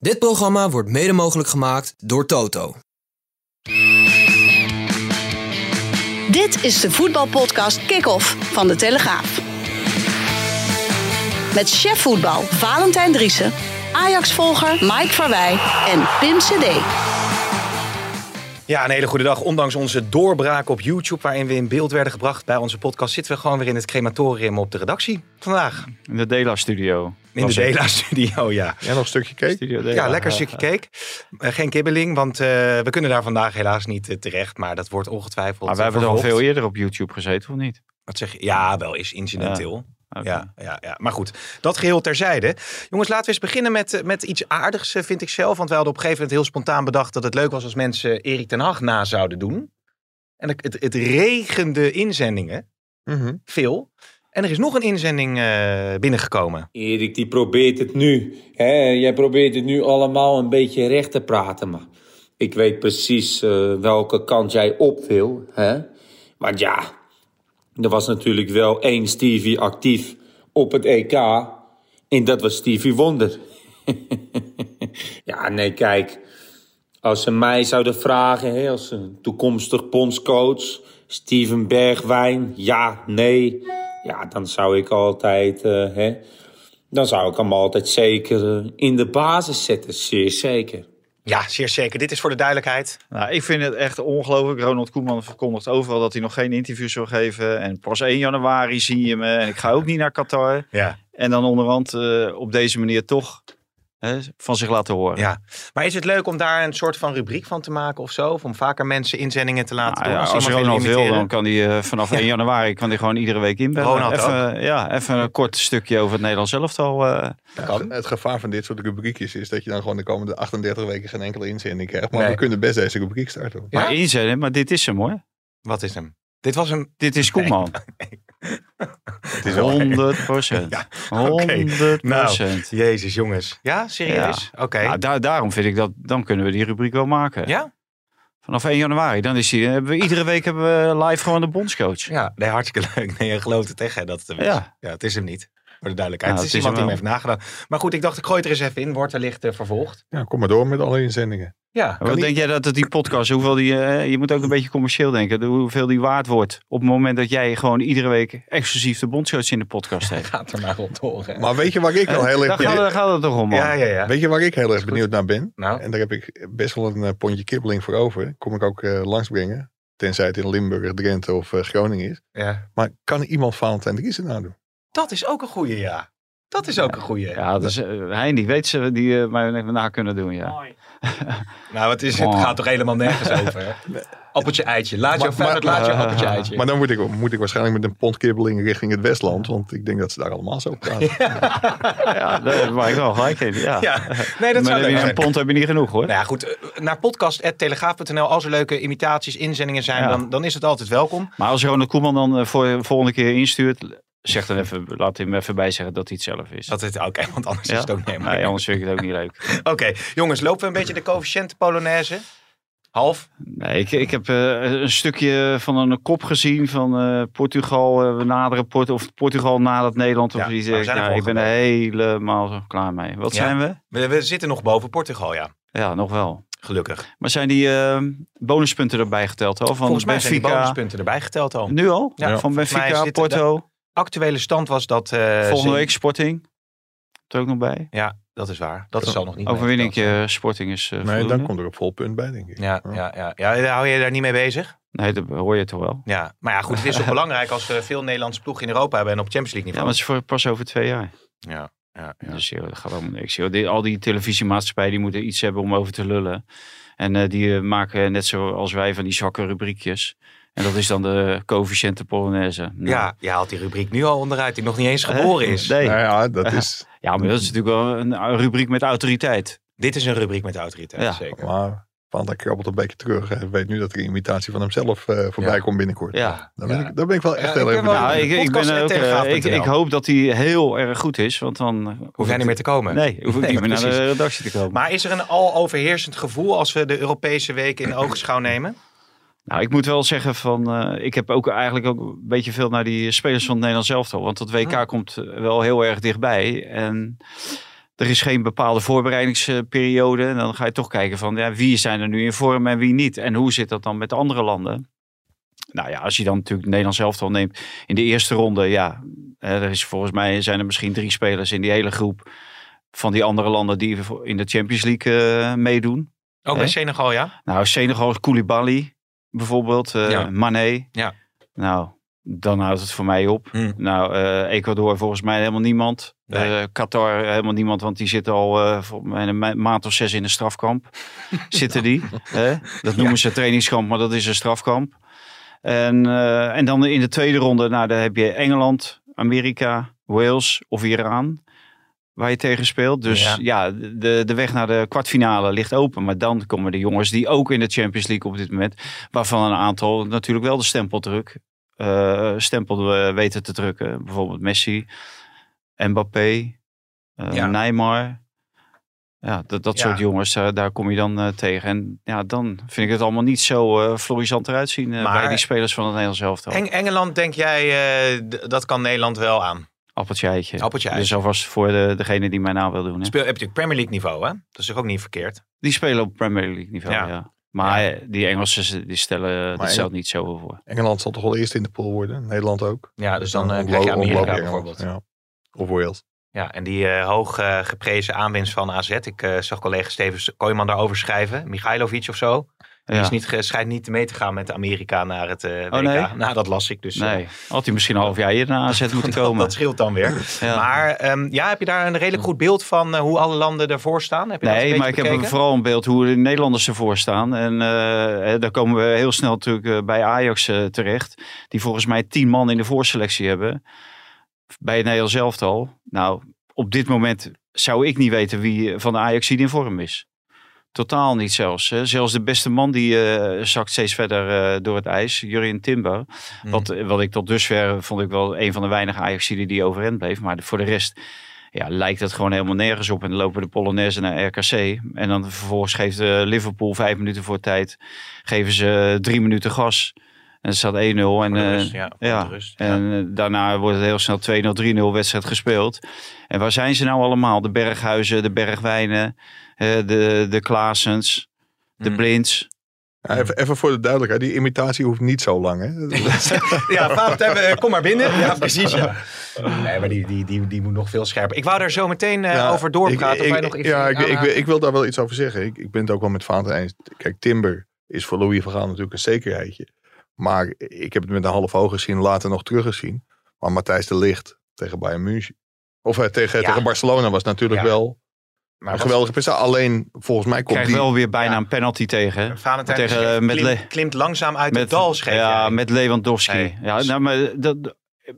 Dit programma wordt mede mogelijk gemaakt door Toto. Dit is de voetbalpodcast Kick-Off van De Telegraaf. Met chef voetbal Valentijn Driessen, Ajax-volger Mike Verwij en Pim CD. Ja, een hele goede dag. Ondanks onze doorbraak op YouTube, waarin we in beeld werden gebracht bij onze podcast, zitten we gewoon weer in het crematorium op de redactie vandaag. In de Dela-studio. In de Dela-studio, ja. Ja, nog een stukje cake? Studio Dela. Ja, lekker stukje cake. Eh, geen kibbeling, want eh, we kunnen daar vandaag helaas niet eh, terecht. Maar dat wordt ongetwijfeld Maar we hebben er al veel eerder op YouTube gezeten, of niet? Wat zeg je? Ja, wel is incidenteel. Ja, ja, ja, maar goed, dat geheel terzijde. Jongens, laten we eens beginnen met, met iets aardigs, vind ik zelf. Want wij hadden op een gegeven moment heel spontaan bedacht dat het leuk was als mensen Erik ten Hag na zouden doen. En het, het, het regende inzendingen, Mhm. veel. En er is nog een inzending eh, binnengekomen. Erik die probeert het nu. Hè? Jij probeert het nu allemaal een beetje recht te praten. Maar ik weet precies eh, welke kant jij op wil. Hè? Want ja, er was natuurlijk wel één Stevie actief op het EK. En dat was Stevie Wonder. ja, nee, kijk. Als ze mij zouden vragen, als een toekomstig bondscoach, Steven Bergwijn, ja, nee, ja, dan zou ik altijd, eh, hè, dan zou ik hem altijd zeker eh, in de basis zetten, zeer zeker. Ja, zeer zeker. Dit is voor de duidelijkheid. Nou, ik vind het echt ongelooflijk. Ronald Koeman verkondigt overal dat hij nog geen interviews wil geven. En pas 1 januari zie je me. En ik ga ook niet naar Qatar. Ja. En dan onderhand eh, op deze manier toch van zich laten horen. ja. Maar is het leuk om daar een soort van rubriek van te maken of zo? Of om vaker mensen inzendingen te laten Nou doen? ja, als iemand Ronald wil, dan kan hij eh, vanaf 1 januari kan hij gewoon iedere week inbellen. Ronald even, ja, even een kort stukje over het Nederlands elftal. eh kan. Het gevaar van dit soort rubriekjes is dat je dan gewoon de komende 38 weken geen enkele inzending krijgt. Maar Nee. we kunnen best deze rubriek starten. Ja? Maar inzenden, maar dit is hem hoor. Wat is hem? Dit was hem. Dit is Koeman. Wel 100 procent. Ja, 100 Nou, jezus jongens. Ja, serieus? Oké. Nou, daar, daarom vind ik dat, dan kunnen we die rubriek wel maken. Ja? Vanaf 1 januari, dan is die, hebben we, iedere week hebben we live gewoon de bondscoach. Ja, nee, hartstikke leuk. Nee, je gelooft het echt, hè, dat het hem is. Ja. Ja, het is hem niet. Voor de duidelijkheid. Nou, het is het is iemand die hem heeft nagedaan. Maar goed, ik dacht, ik gooi het er eens even in. Wordt wellicht eh, vervolgd. Ja, kom maar door met alle inzendingen. Ja. Wat niet. denk jij dat het die podcast, hoeveel die, eh, je moet ook een beetje commercieel denken, de- hoeveel die waard wordt op het moment dat jij gewoon iedere week exclusief de bondscoach in de podcast hebt. Gaat er maar rond horen. Maar weet je waar ik wel heel Daar erg, daar gaat het toch om, man. Ja, ja, ja. weet je waar ik heel erg benieuwd naar ben? Nou, En daar heb ik best wel een eh, pondje kibbeling voor over. Kom ik ook eh, langsbrengen. Tenzij het in Limburg, Drenthe of eh, Groningen is. ja. Maar kan iemand Valentijn Driessen nadoen? Dat is ook een goeie, ja. Dat is ook een goeie. Ja, dus, uh, hij die weet ze die uh, mij even na kunnen doen, ja. Nou, het, is, het gaat toch helemaal nergens over. hè? Appeltje eitje. Laat je maar- laat je appeltje eitje. Maar dan moet ik, moet ik waarschijnlijk met een pond kibbeling richting het Westland. Want ik denk dat ze daar allemaal zo praten. ja, daar heb ik wel gelijk in. Ja. ja, nee, dat maar zou heb leuk je zijn. een pond heb je niet genoeg hoor. Nou ja, goed. eh, Naar podcast.telegraaf.nl. Als er leuke imitaties, inzendingen zijn, Ja. dan, dan is het altijd welkom. Maar als Ronald Koeman dan voor de volgende keer instuurt, zeg dan even, laat hem even bij zeggen dat hij het zelf is. Dat het oké, want anders Ja? is het ook niet. Nee, anders vind ik het ook niet leuk. Oké, jongens, lopen we een beetje de coëfficiënten Polonaise? Half? Nee, ik, ik heb eh, een stukje van een kop gezien van eh, Portugal. eh, we naderen Port of Portugal nadert Nederland. Of Ja, iets. ik ben er helemaal klaar mee. Wat Ja. zijn we? We, we zitten nog boven Portugal, ja. Ja, nog wel. Gelukkig. Maar zijn die bonuspunten erbij geteld al? Van Volgens mij zijn die Benfica? bonuspunten erbij geteld al. Nu al? Ja, van Benfica, Porto. Actuele stand was dat... eh, Volgende week Sporting. Er ook nog bij. Ja, dat is waar. Dat is al nog niet Overwinningje Sporting is uh, nee, dan komt er op vol punt bij, denk ik. Ja, ja, ja, ja. Hou je daar niet mee bezig? Nee, dat hoor je toch wel. Ja, maar ja, goed. Het is toch belangrijk als we veel Nederlandse ploegen in Europa hebben en op Champions League Ja, maar niveau. het is voor, pas over twee jaar. Ja, ja, ja. Dus joh, dat gaat allemaal niks. joh. Die- al die televisiemaatschappijen die moeten iets hebben om over te lullen. En eh, die eh, maken net zoals wij van die zwakke rubriekjes. En dat is dan de coëfficiënte Polonaise. Nou, Ja, je haalt die rubriek nu al onderuit die nog niet eens geboren is. Nee. Nou ja, dat is... Ja, maar dat is natuurlijk wel een rubriek met autoriteit. Dit is een rubriek met autoriteit, Ja. zeker. Maar Van der krabbelt een beetje terug. Hij weet nu dat er een imitatie van hemzelf eh, voorbij Ja. komt binnenkort. Ja. Daar, ben Ja. ik, daar ben ik wel echt Ja, heel ik erg benieuwd. Nou, ik, ik, podcast ben en ook, eh, telegraaf.nl. ik, ik hoop dat hij heel erg goed is, want dan Hoef jij niet meer te komen. Nee, hoef ik Nee, niet meer naar de redactie te komen. Maar is er een al overheersend gevoel als we de Europese week in oogschouw nemen? Nou, ik moet wel zeggen van, eh, ik heb ook eigenlijk ook een beetje veel naar die spelers van het Nederlands elftal. Want dat WK komt eh, wel heel erg dichtbij. En er is geen bepaalde voorbereidingsperiode. En dan ga je toch kijken van, ja, wie zijn er nu in vorm en wie niet? En hoe zit dat dan met de andere landen? Nou ja, als je dan natuurlijk het Nederlands elftal neemt in de eerste ronde, ja, er is volgens mij zijn er misschien drie spelers in die hele groep van die andere landen die in de Champions League eh, meedoen. Ook bij Hè? Senegal, ja? Nou, Senegal is Koulibaly bijvoorbeeld, eh Ja. Mané. Ja. Nou, dan houdt het voor mij op. Hmm. Nou, eh, Ecuador volgens mij helemaal niemand. Nee. Eh, Qatar helemaal niemand, want die zitten al mij een ma- maand of zes in een strafkamp. zitten die. Hè? Dat noemen ze trainingskamp, maar dat is een strafkamp. En, en dan in de tweede ronde, nou, daar heb je Engeland, Amerika, Wales of Iran. Waar je tegen speelt. Dus Ja. ja, de, de weg naar de kwartfinale ligt open. Maar dan komen de jongens die ook in de Champions League op dit moment. Waarvan een aantal natuurlijk wel de stempeldruk. eh stempel eh, weten te drukken. Bijvoorbeeld Messi, Mbappé, eh, Ja. Neymar. Ja, dat, dat Ja. soort jongens, daar kom je dan tegen. En ja, dan vind ik het allemaal niet zo florisant eruit zien Maar- bij die spelers van het Nederlands elftal. Eng- Engeland, denk jij, dat kan Nederland wel aan? Appeltje eitje. Appeltje Dus alvast voor de, degene die mij na wil doen. Hè. Speel, heb je natuurlijk Premier League niveau, hè? Dat is toch ook niet verkeerd? Die spelen op Premier League niveau, Ja. ja. Maar eh, die Engelsen, die stellen, dat Engel- stelt niet zoveel voor. Engeland zal toch wel eerst in de pool worden. Nederland ook. Ja, dus dan eh, Ontlo- krijg je Amerika bijvoorbeeld. Ja. Of Wales. Ja, en die eh, hoog eh, geprezen aanwinst van AZ. Ik eh, zag collega Steven Kooijman daarover schrijven. Michailovic of zo. Ja. is niet, schijnt niet mee te gaan met Amerika naar het eh WK. Oh, nee? Nou, dat las ik dus. eh, Nee, had hij misschien een half jaar eerder naar AZ moeten komen. dat scheelt dan weer. Ja. Maar ehm, ja, heb je daar een redelijk goed beeld van eh, hoe alle landen ervoor staan? Heb je Nee, maar ik heb vooral een beeld hoe de Nederlanders ervoor staan. En daar komen we heel snel natuurlijk bij Ajax terecht. Die volgens mij tien man in de voorselectie hebben. Bij het Nederlands elftal. Nou, op dit moment zou ik niet weten wie van de Ajax in vorm is. Totaal niet zelfs. Hè. Zelfs de beste man die eh, zakt steeds verder eh, door het ijs. Jurien Timber. Hmm. Wat, wat ik tot dusver vond ik wel een van de weinige ajax die overeind bleef. Maar voor de rest ja, lijkt het gewoon helemaal nergens op. En dan lopen de Polonaise naar RKC. En dan vervolgens geeft eh, Liverpool vijf minuten voor tijd. Geven ze drie minuten gas. En het staat 1-0. En, eh, rust, ja, rust, ja. en eh, daarna wordt het heel snel 2-0, 3-0 wedstrijd gespeeld. En waar zijn ze nou allemaal? De Berghuizen, de Bergwijnen, eh, de, de Klaasens, de Hmm. Blinds. Ja, even, even voor de duidelijkheid. Die imitatie hoeft niet zo lang. Hè? Ja, Valentijn, eh, kom maar binnen. Ja, precies. Ja. Nee, maar die, die, die, die moet nog veel scherper. Ik wou daar zo meteen eh, Ja, over doorpraten. ik- of wij ik- nog iets ja, ik, ik, ik wil daar wel iets over zeggen. Ik, ik ben het ook wel met Vaantijn eens. Kijk, Timber is voor Louis van Gaal natuurlijk een zekerheidje. Maar ik heb het met een half oog gezien, later nog teruggezien. Maar Matthijs de Ligt tegen Bayern München. Of eh, tegen, Ja. tegen Barcelona was natuurlijk Ja. wel Maar een geweldige prestatie. Alleen, volgens mij komt Krijgt die... wel weer bijna Ja. een penalty tegen. Valentijn tegen, eh, met klimt, Le- klimt langzaam uit met, het dal, Ja, jij. met Lewandowski. Nee. Ja, nou, maar dat,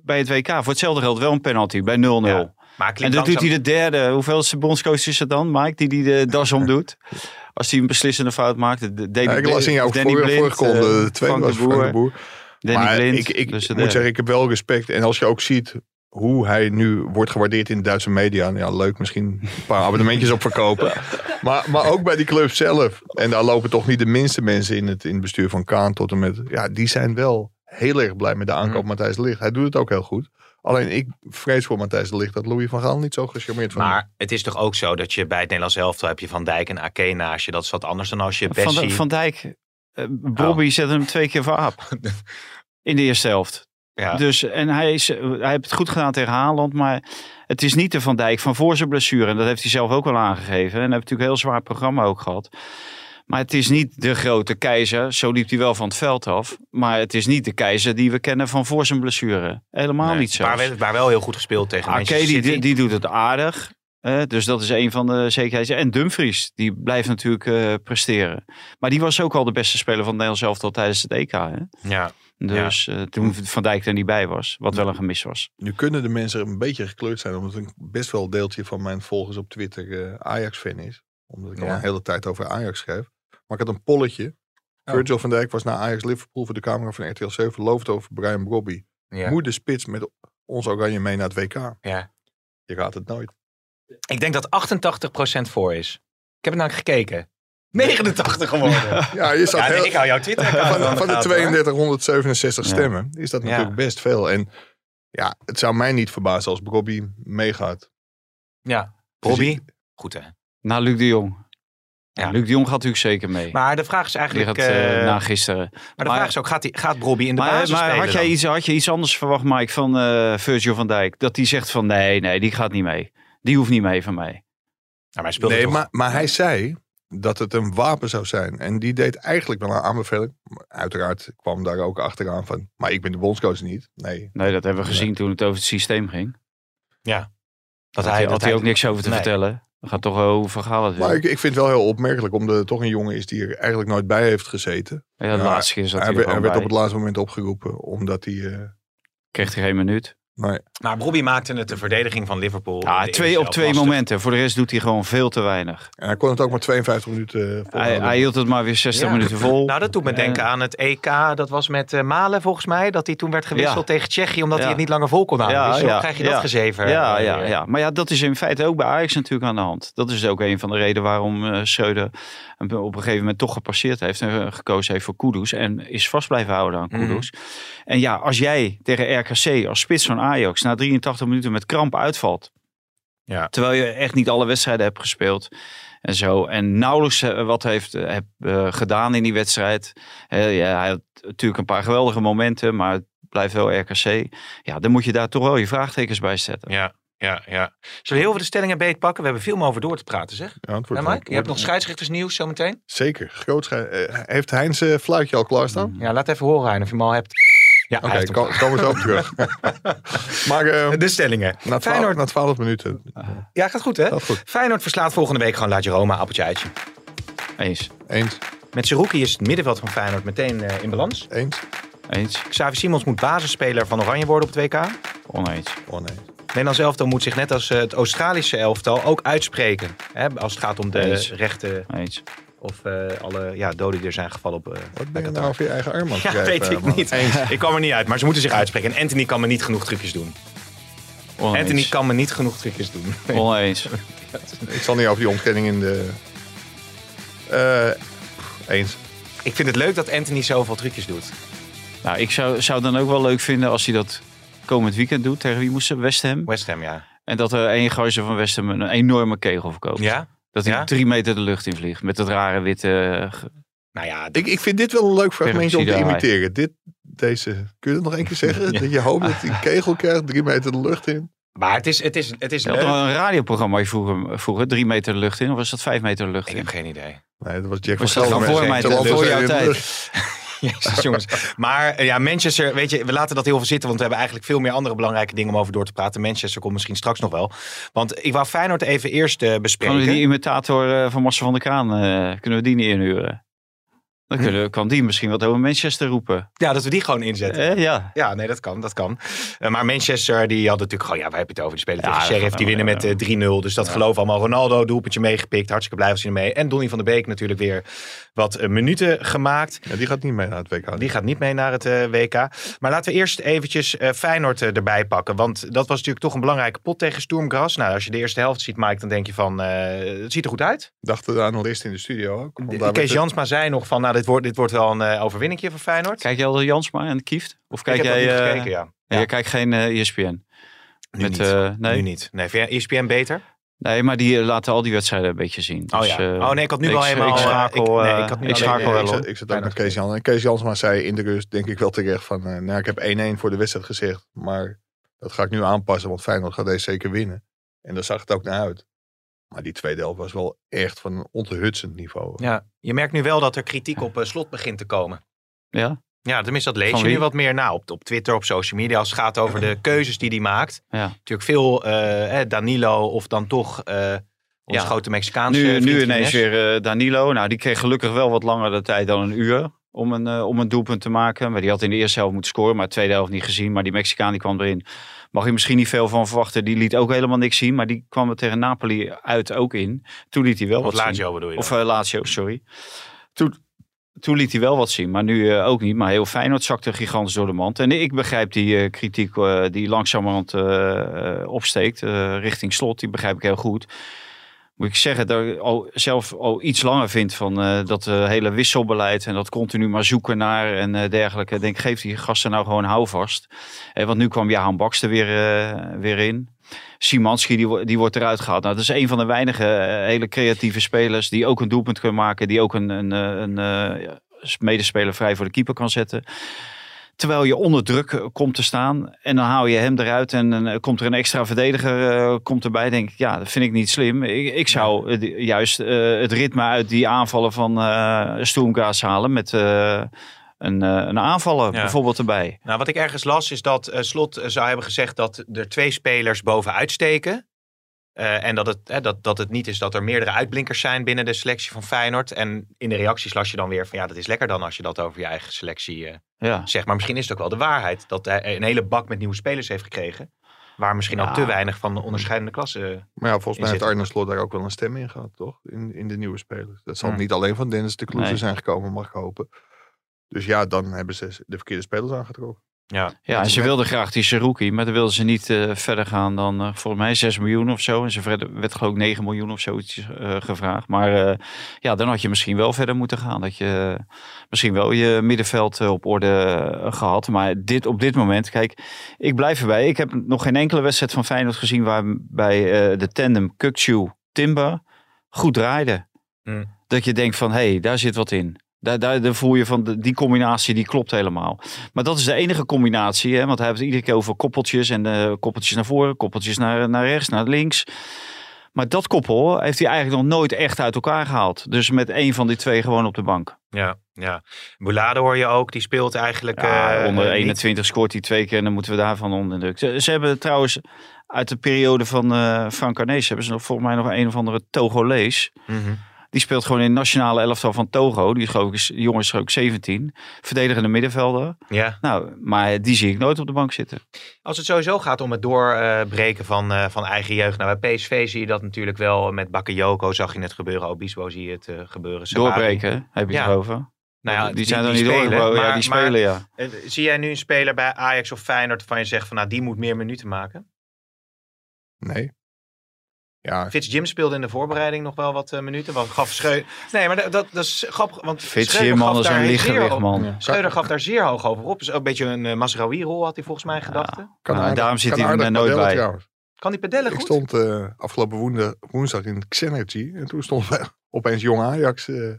bij het WK voor hetzelfde geld wel een penalty bij 0-0. Ja, Maar En dan doet hij de derde. Hoeveelste bondscoach is het dan, Mike, die die de das omdoet? Als hij een beslissende fout maakt. De, de, Ja, ik las in jouw Danny vorige, Blind, vorige ronde, eh, de tweede Frank was de Boer, de Boer. Danny maar Blind. ik, ik dus de moet derde. zeggen, ik heb wel respect. En als je ook ziet hoe hij nu wordt gewaardeerd in de Duitse media. Ja, leuk misschien een paar abonnementjes op verkopen. Maar, maar ook bij die club zelf. En daar lopen toch niet de minste mensen in het, in het bestuur van Kaan tot en met. Ja, die zijn wel heel erg blij met de aankoop Mhm. Matthijs de Ligt. Hij doet het ook heel goed. Alleen ik vrees voor Matthijs de Ligt dat Louis van Gaal niet zo gecharmeerd van hem Maar het is toch ook zo dat je bij het Nederlands elftal heb je Van Dijk en Ake naast je. Dat is wat anders dan als je Bessie... Van, van Dijk, eh Bobby zet hem twee keer voor aap. In de eerste helft. Ja. Dus, en hij, is, hij heeft het goed gedaan tegen Haaland. Maar het is niet de Van Dijk van voor zijn blessure. En dat heeft hij zelf ook wel aangegeven. En hij heeft natuurlijk een heel zwaar programma ook gehad. Maar het is niet de grote keizer. Zo liep hij wel van het veld af. Maar het is niet de keizer die we kennen van voor zijn blessure. Helemaal Nee, niet zo. Maar, wel- maar wel heel goed gespeeld tegen Manchester die, die, doet het aardig. Dus dat is een van de zekerheden. En Dumfries, die blijft natuurlijk eh, presteren. Maar die was ook al de beste speler van het Nederlands elftal tijdens het EK. Hè? ja. Dus eh, toen Van Dijk er niet bij was, wat wel een gemis was. Nu kunnen de mensen een beetje gekleurd zijn, omdat een best wel deeltje van mijn volgers op Twitter eh, Ajax-fan is. Omdat ik al een hele tijd over Ajax schrijf. Maar ik had een polletje. Oh. Virgil van Dijk was naar Ajax-Liverpool voor de camera van RTL 7. Looft over Brian Brobby. Ja. Moet de spits met ons Oranje mee naar het WK? Ja. Je gaat het nooit. Ik denk dat 88% voor is. Ik heb het nou gekeken. 89 geworden. Ja, je zat Ja, nee, heel, ik hou jouw Twitter van, van de 3267 Ja. stemmen is dat Ja. natuurlijk best veel. En ja, het zou mij niet verbazen als Brobby meegaat. Ja. Robbie. Goed hè. Na Luc de Jong. Ja. Luc de Jong gaat natuurlijk zeker mee. Maar de vraag is eigenlijk... gaat eh, eh, na gisteren. maar de maar- vraag is ook, gaat, die, gaat Robbie in de Maar, basis maar spelen had, jij iets, had je iets anders verwacht, Mike, van eh Virgil van Dijk? Dat hij zegt van nee, nee, die gaat niet mee. Die hoeft niet mee van mij. Ja, maar hij speelde Nee, toch- maar, maar hij zei dat het een wapen zou zijn. En die deed eigenlijk wel een aanbeveling. Uiteraard kwam daar ook achteraan van, maar ik ben de bondscoach niet. Nee. Nee, dat hebben we gezien toen het over het systeem ging. Dat Had hij, had hij ook niks over te Nee. vertellen. We gaan toch over verhalen. het Maar ik, ik vind het wel heel opmerkelijk, omdat er toch een jongen is die er eigenlijk nooit bij heeft gezeten. Ja, de Ja, laatste keer zat Hij, hij, werd- er hij werd op het laatste moment opgeroepen, omdat hij... eh, Kreeg hij geen minuut. Nee. Maar Robbie maakte het de verdediging van Liverpool. Ja, twee op twee lastig. momenten. Voor de rest doet hij gewoon veel te weinig. En hij kon het ook maar 52 minuten eh, Hij, volhouden. hij hield het maar weer 60 Ja. minuten vol. Nou, dat doet me Eh, denken aan het EK. Dat was met eh, Malen volgens mij. Dat hij toen werd gewisseld Ja. tegen Tsjechië. Omdat Ja. hij het niet langer vol kon houden. Ja, dus dan ja, krijg je dat ja. gezever. Ja, ja, ja, maar ja, dat is in feite ook bij Ajax natuurlijk aan de hand. Dat is ook een van de redenen waarom eh Schreuder op een gegeven moment toch gepasseerd heeft en eh, gekozen heeft voor Kudus en is vast blijven houden aan Mhm. Kudus. En ja, als jij tegen RKC als spits van Ajax na 83 minuten met kramp uitvalt, Ja. terwijl je echt niet alle wedstrijden hebt gespeeld en zo, en nauwelijks eh, wat heeft eh, heb, gedaan in die wedstrijd. Ja, hij had natuurlijk een paar geweldige momenten, maar het blijft wel RKC. Ja, dan moet je daar toch wel je vraagtekens bij zetten. Ja, ja, ja. Zullen we heel veel de stellingen beetpakken? We hebben veel om over door te praten, zeg. Ja, het wordt Ja, wel- Mike? Je hebt nog scheidsrechtersnieuws zometeen? Zeker. Groot eh, heeft Heinz zijn fluitje al klaarstaan? Ja, laat even horen, Hein, of je hem al hebt. Ja, Oké, kom- komen we zo op terug. maar eh, De stellingen. na, 12, Feyenoord, na 12 minuten. ja, gaat goed hè? Goed. Feyenoord verslaat volgende week gewoon Lazio Roma, appeltje eitje. Eens. Eens. Met Seruki is het middenveld van Feyenoord meteen eh, in balans. Eens. Eens. Xavi Simons moet basisspeler van Oranje worden op het WK. Oneens. Oneens. Nederlands elftal moet zich net als eh, het Australische elftal ook uitspreken. Hè, als het gaat om de Eens. rechten Eens. of eh, alle ja, doden die er zijn gevallen op... eh, Wat ben je Qatar. nou voor je eigen arm aan het Ja, weet ik man? niet. Ik kwam er niet uit, maar ze moeten zich uitspreken. En Anthony kan me niet genoeg trucjes doen. Oneens. Anthony kan me niet genoeg trucjes doen. Oneens. Ik zal niet over die ontkenning in de... Eh, eens. Ik vind het leuk dat Anthony zoveel trucjes doet. Nou, ik zou, zou dan ook wel leuk vinden als hij dat komend weekend doet. Tegen wie moest ze? West Ham. West Ham, ja. En dat er één gozer van West Ham een enorme kegel verkoopt. Ja? Dat hij Ja? drie meter de lucht in vliegt. Met dat rare witte... eh, Nou ja, Ik, ik vind dit wel een leuk fragmentje om te imiteren. Dit, deze, kun je het nog één keer zeggen? Dat je hoopt dat die kegel krijgt, drie meter de lucht in. maar het is, het is, het is Je leuk. een radioprogramma vroeger, vroeger. Drie meter de lucht in. Of was dat vijf meter de lucht Ik in? heb geen idee. Nee, dat was Jack van Was Gelder. dan voor mij, voor jouw tijd? Jezus, jongens. Maar eh, ja, Manchester, weet je, we laten dat heel veel zitten. Want we hebben eigenlijk veel meer andere belangrijke dingen om over door te praten. Manchester komt misschien straks nog wel. Want ik wou Feyenoord even eerst eh, bespreken. Kunnen we die imitator eh, van Marcel van der Kraan, kunnen we die niet inhuren? Dan Hm. kunnen, kan die misschien wat over Manchester roepen. Ja, dat we die gewoon inzetten. Eh, ja. Ja, nee, dat kan, dat kan. Maar Manchester, die had natuurlijk gewoon, ja, waar heb je het over? Die spelen Ja, tegen Sheriff, die winnen met ja. eh, 3-0. Dus dat geloof allemaal. Ronaldo, doelpuntje meegepikt. Hartstikke blij was hij ermee. En Donny van der Beek natuurlijk weer wat eh, minuten gemaakt. Ja, die gaat niet mee naar het WK. Die gaat niet mee naar het eh, WK. Maar laten we eerst eventjes eh, Feyenoord erbij pakken. Want dat was natuurlijk toch een belangrijke pot tegen Sturm Graz. Nou, als je de eerste helft ziet, Mike, dan denk je van, eh, het ziet er goed uit. Dachten de analist in de studio ook. Kees Jansma zei nog van, nou, dit wordt, dit wordt wel een overwinningje voor Feyenoord. Kijk jij al de Jansma en Kieft? Of kijk ik heb jij... eh, gekeken, ja. ja. Je kijkt geen ESPN? Nu Met, niet. eh, nee? Nu niet. Nee, vind jij ESPN beter? Nee, maar die eh, laten al die wedstrijden een beetje zien. Oh Dus, ja. eh, Oh nee, ik had nu wel ik- helemaal... Ik eh, schakel, ik, nee, ik had nu ik wel ik op. zat, ik zat ook naar Kees Jan. En Kees Jansma zei in de rust, denk ik wel terecht, van eh, nou, ik heb 1-1 voor de wedstrijd gezegd. Maar dat ga ik nu aanpassen, want Feyenoord gaat deze zeker winnen. En daar zag het ook naar uit. Maar die tweede helft was wel echt van een onthutsend niveau. Ja, je merkt nu wel dat er kritiek op slot begint te komen. Ja? Ja, tenminste, dat lees Van je wie? nu wat meer na op, op Twitter, op social media. Als het gaat over de keuzes die hij maakt. Ja. Natuurlijk veel eh, eh, Danilo of dan toch eh onze Ja. grote Mexicaanse Nu, vriend nu Jiménez. ineens weer eh, Danilo. Nou, die kreeg gelukkig wel wat langer de tijd dan een uur. om een, eh, om een doelpunt te maken. Maar die had in de eerste helft moeten scoren, maar de tweede helft niet gezien. Maar die Mexicaan die kwam erin. Mag je misschien niet veel van verwachten. Die liet ook helemaal niks zien. Maar die kwam er tegen Napoli uit ook in. Toen liet hij wel Of wat zien. Lazio bedoel je Of dan? eh, Lazio, sorry. Toen, toen liet hij wel wat zien, maar nu eh, ook niet. Maar heel Feyenoord zakte gigantisch door de mand. En ik begrijp die eh, kritiek eh, die langzamerhand opsteekt richting slot. Die begrijp ik heel goed. Moet ik zeggen dat ik zelf al iets langer vind van dat hele wisselbeleid en dat continu maar zoeken naar en dergelijke. Ik denk, geef die gasten nou gewoon houvast. Eh, want nu kwam Jahan Baks er weer, weer in. Simanski die, die wordt eruit gehaald. Nou, dat is een van de weinige eh, hele creatieve spelers die ook een doelpunt kunnen maken. Die ook een, een, eh, een, eh, medespeler vrij voor de keeper kan zetten. Terwijl je onder druk komt te staan en dan haal je hem eruit en dan komt er een extra verdediger komt erbij. Denk ik, ja, dat vind ik niet slim. Ik, ik zou juist het ritme uit die aanvallen van eh Stoomgaas halen met een, eh, een aanvaller Ja. bijvoorbeeld erbij. Nou, wat ik ergens las is dat eh, Slot eh, zou hebben gezegd dat er twee spelers bovenuit steken. Eh, en dat het, hè, dat, dat het niet is dat er meerdere uitblinkers zijn binnen de selectie van Feyenoord. En in de reacties las je dan weer van ja, dat is lekker dan als je dat over je eigen selectie eh, Ja. zegt. Maar misschien is het ook wel de waarheid dat hij een hele bak met nieuwe spelers heeft gekregen. Waar misschien Ja. ook te weinig van de onderscheidende klassen. Maar ja, volgens mij heeft. Arne Slot daar ook wel een stem in gehad, toch? In, in de nieuwe spelers. Dat zal Hmm. niet alleen van Dennis de Kloeze Nee. zijn gekomen, mag ik hopen. Dus ja, dan hebben ze de verkeerde spelers aangetrokken. Ja, Ja, en ze wilden graag die Seruki, maar dan wilden ze niet eh, verder gaan dan eh, volgens mij 6 miljoen of zo. En ze werd geloof ik 9 miljoen of zoiets eh, gevraagd. Maar eh, ja, dan had je misschien wel verder moeten gaan. Dat je misschien wel je middenveld op orde eh, gehad. Maar dit, op dit moment, kijk, ik blijf erbij. Ik heb nog geen enkele wedstrijd van Feyenoord gezien waarbij eh, de tandem Kukcu-Timber goed draaide. Hmm. Dat je denkt van, hé, hey, daar zit wat in. Daar, daar, daar voel je van, de- die combinatie die klopt helemaal. Maar dat is de enige combinatie. Hè? Want hij heeft het iedere keer over koppeltjes. En eh, koppeltjes naar voren, koppeltjes naar, naar rechts, naar links. Maar dat koppel heeft hij eigenlijk nog nooit echt uit elkaar gehaald. Dus met één van die twee gewoon op de bank. ja, ja. Boulade hoor je ook, die speelt eigenlijk. Ja, eh, onder eh, niet- 21 scoort hij twee keer en dan moeten we daarvan onder druk. Ze, ze hebben trouwens uit de periode van Frank Arnees hebben ze nog volgens mij nog een of andere Togolees. Mhm. Die speelt gewoon in het nationale elftal van Togo. Die, is, geloof ik, is- die jongen is ook 17. Verdedigende middenvelder. Ja. Nou, maar die zie ik nooit op de bank zitten. Als het sowieso gaat om het doorbreken van, eh, van eigen jeugd. Nou, bij PSV zie je dat natuurlijk wel. Met Bakayoko zag je het gebeuren. Obispo zie je het eh, gebeuren. Sabari. Doorbreken, heb je Ja. het over? Nou ja, die zijn dan niet spelen, doorgebroken. Ja, die maar, spelen, ja. zie jij nu een speler bij Ajax of Feyenoord waarvan je zegt van nou die moet meer minuten maken? Nee. Ja, Fitz Jim speelde in de voorbereiding nog wel wat eh, minuten. Want gaf Schreu... Nee, maar dat, dat, is grappig. Want Fitz Schreuder Jimman gaf is daar een zeer lichtgewicht, hoog- man. Schreuder gaf daar zeer hoog over op. Dus ook een beetje een uh, Masraoui-rol had hij volgens mij gedachten. kan Nou, aardig- daarom zit kan hij er nooit bij. trouwens. Kan die pedellen Ik goed? stond eh, afgelopen woensdag, woensdag in Xenergy. En toen stond opeens jong Ajax eh,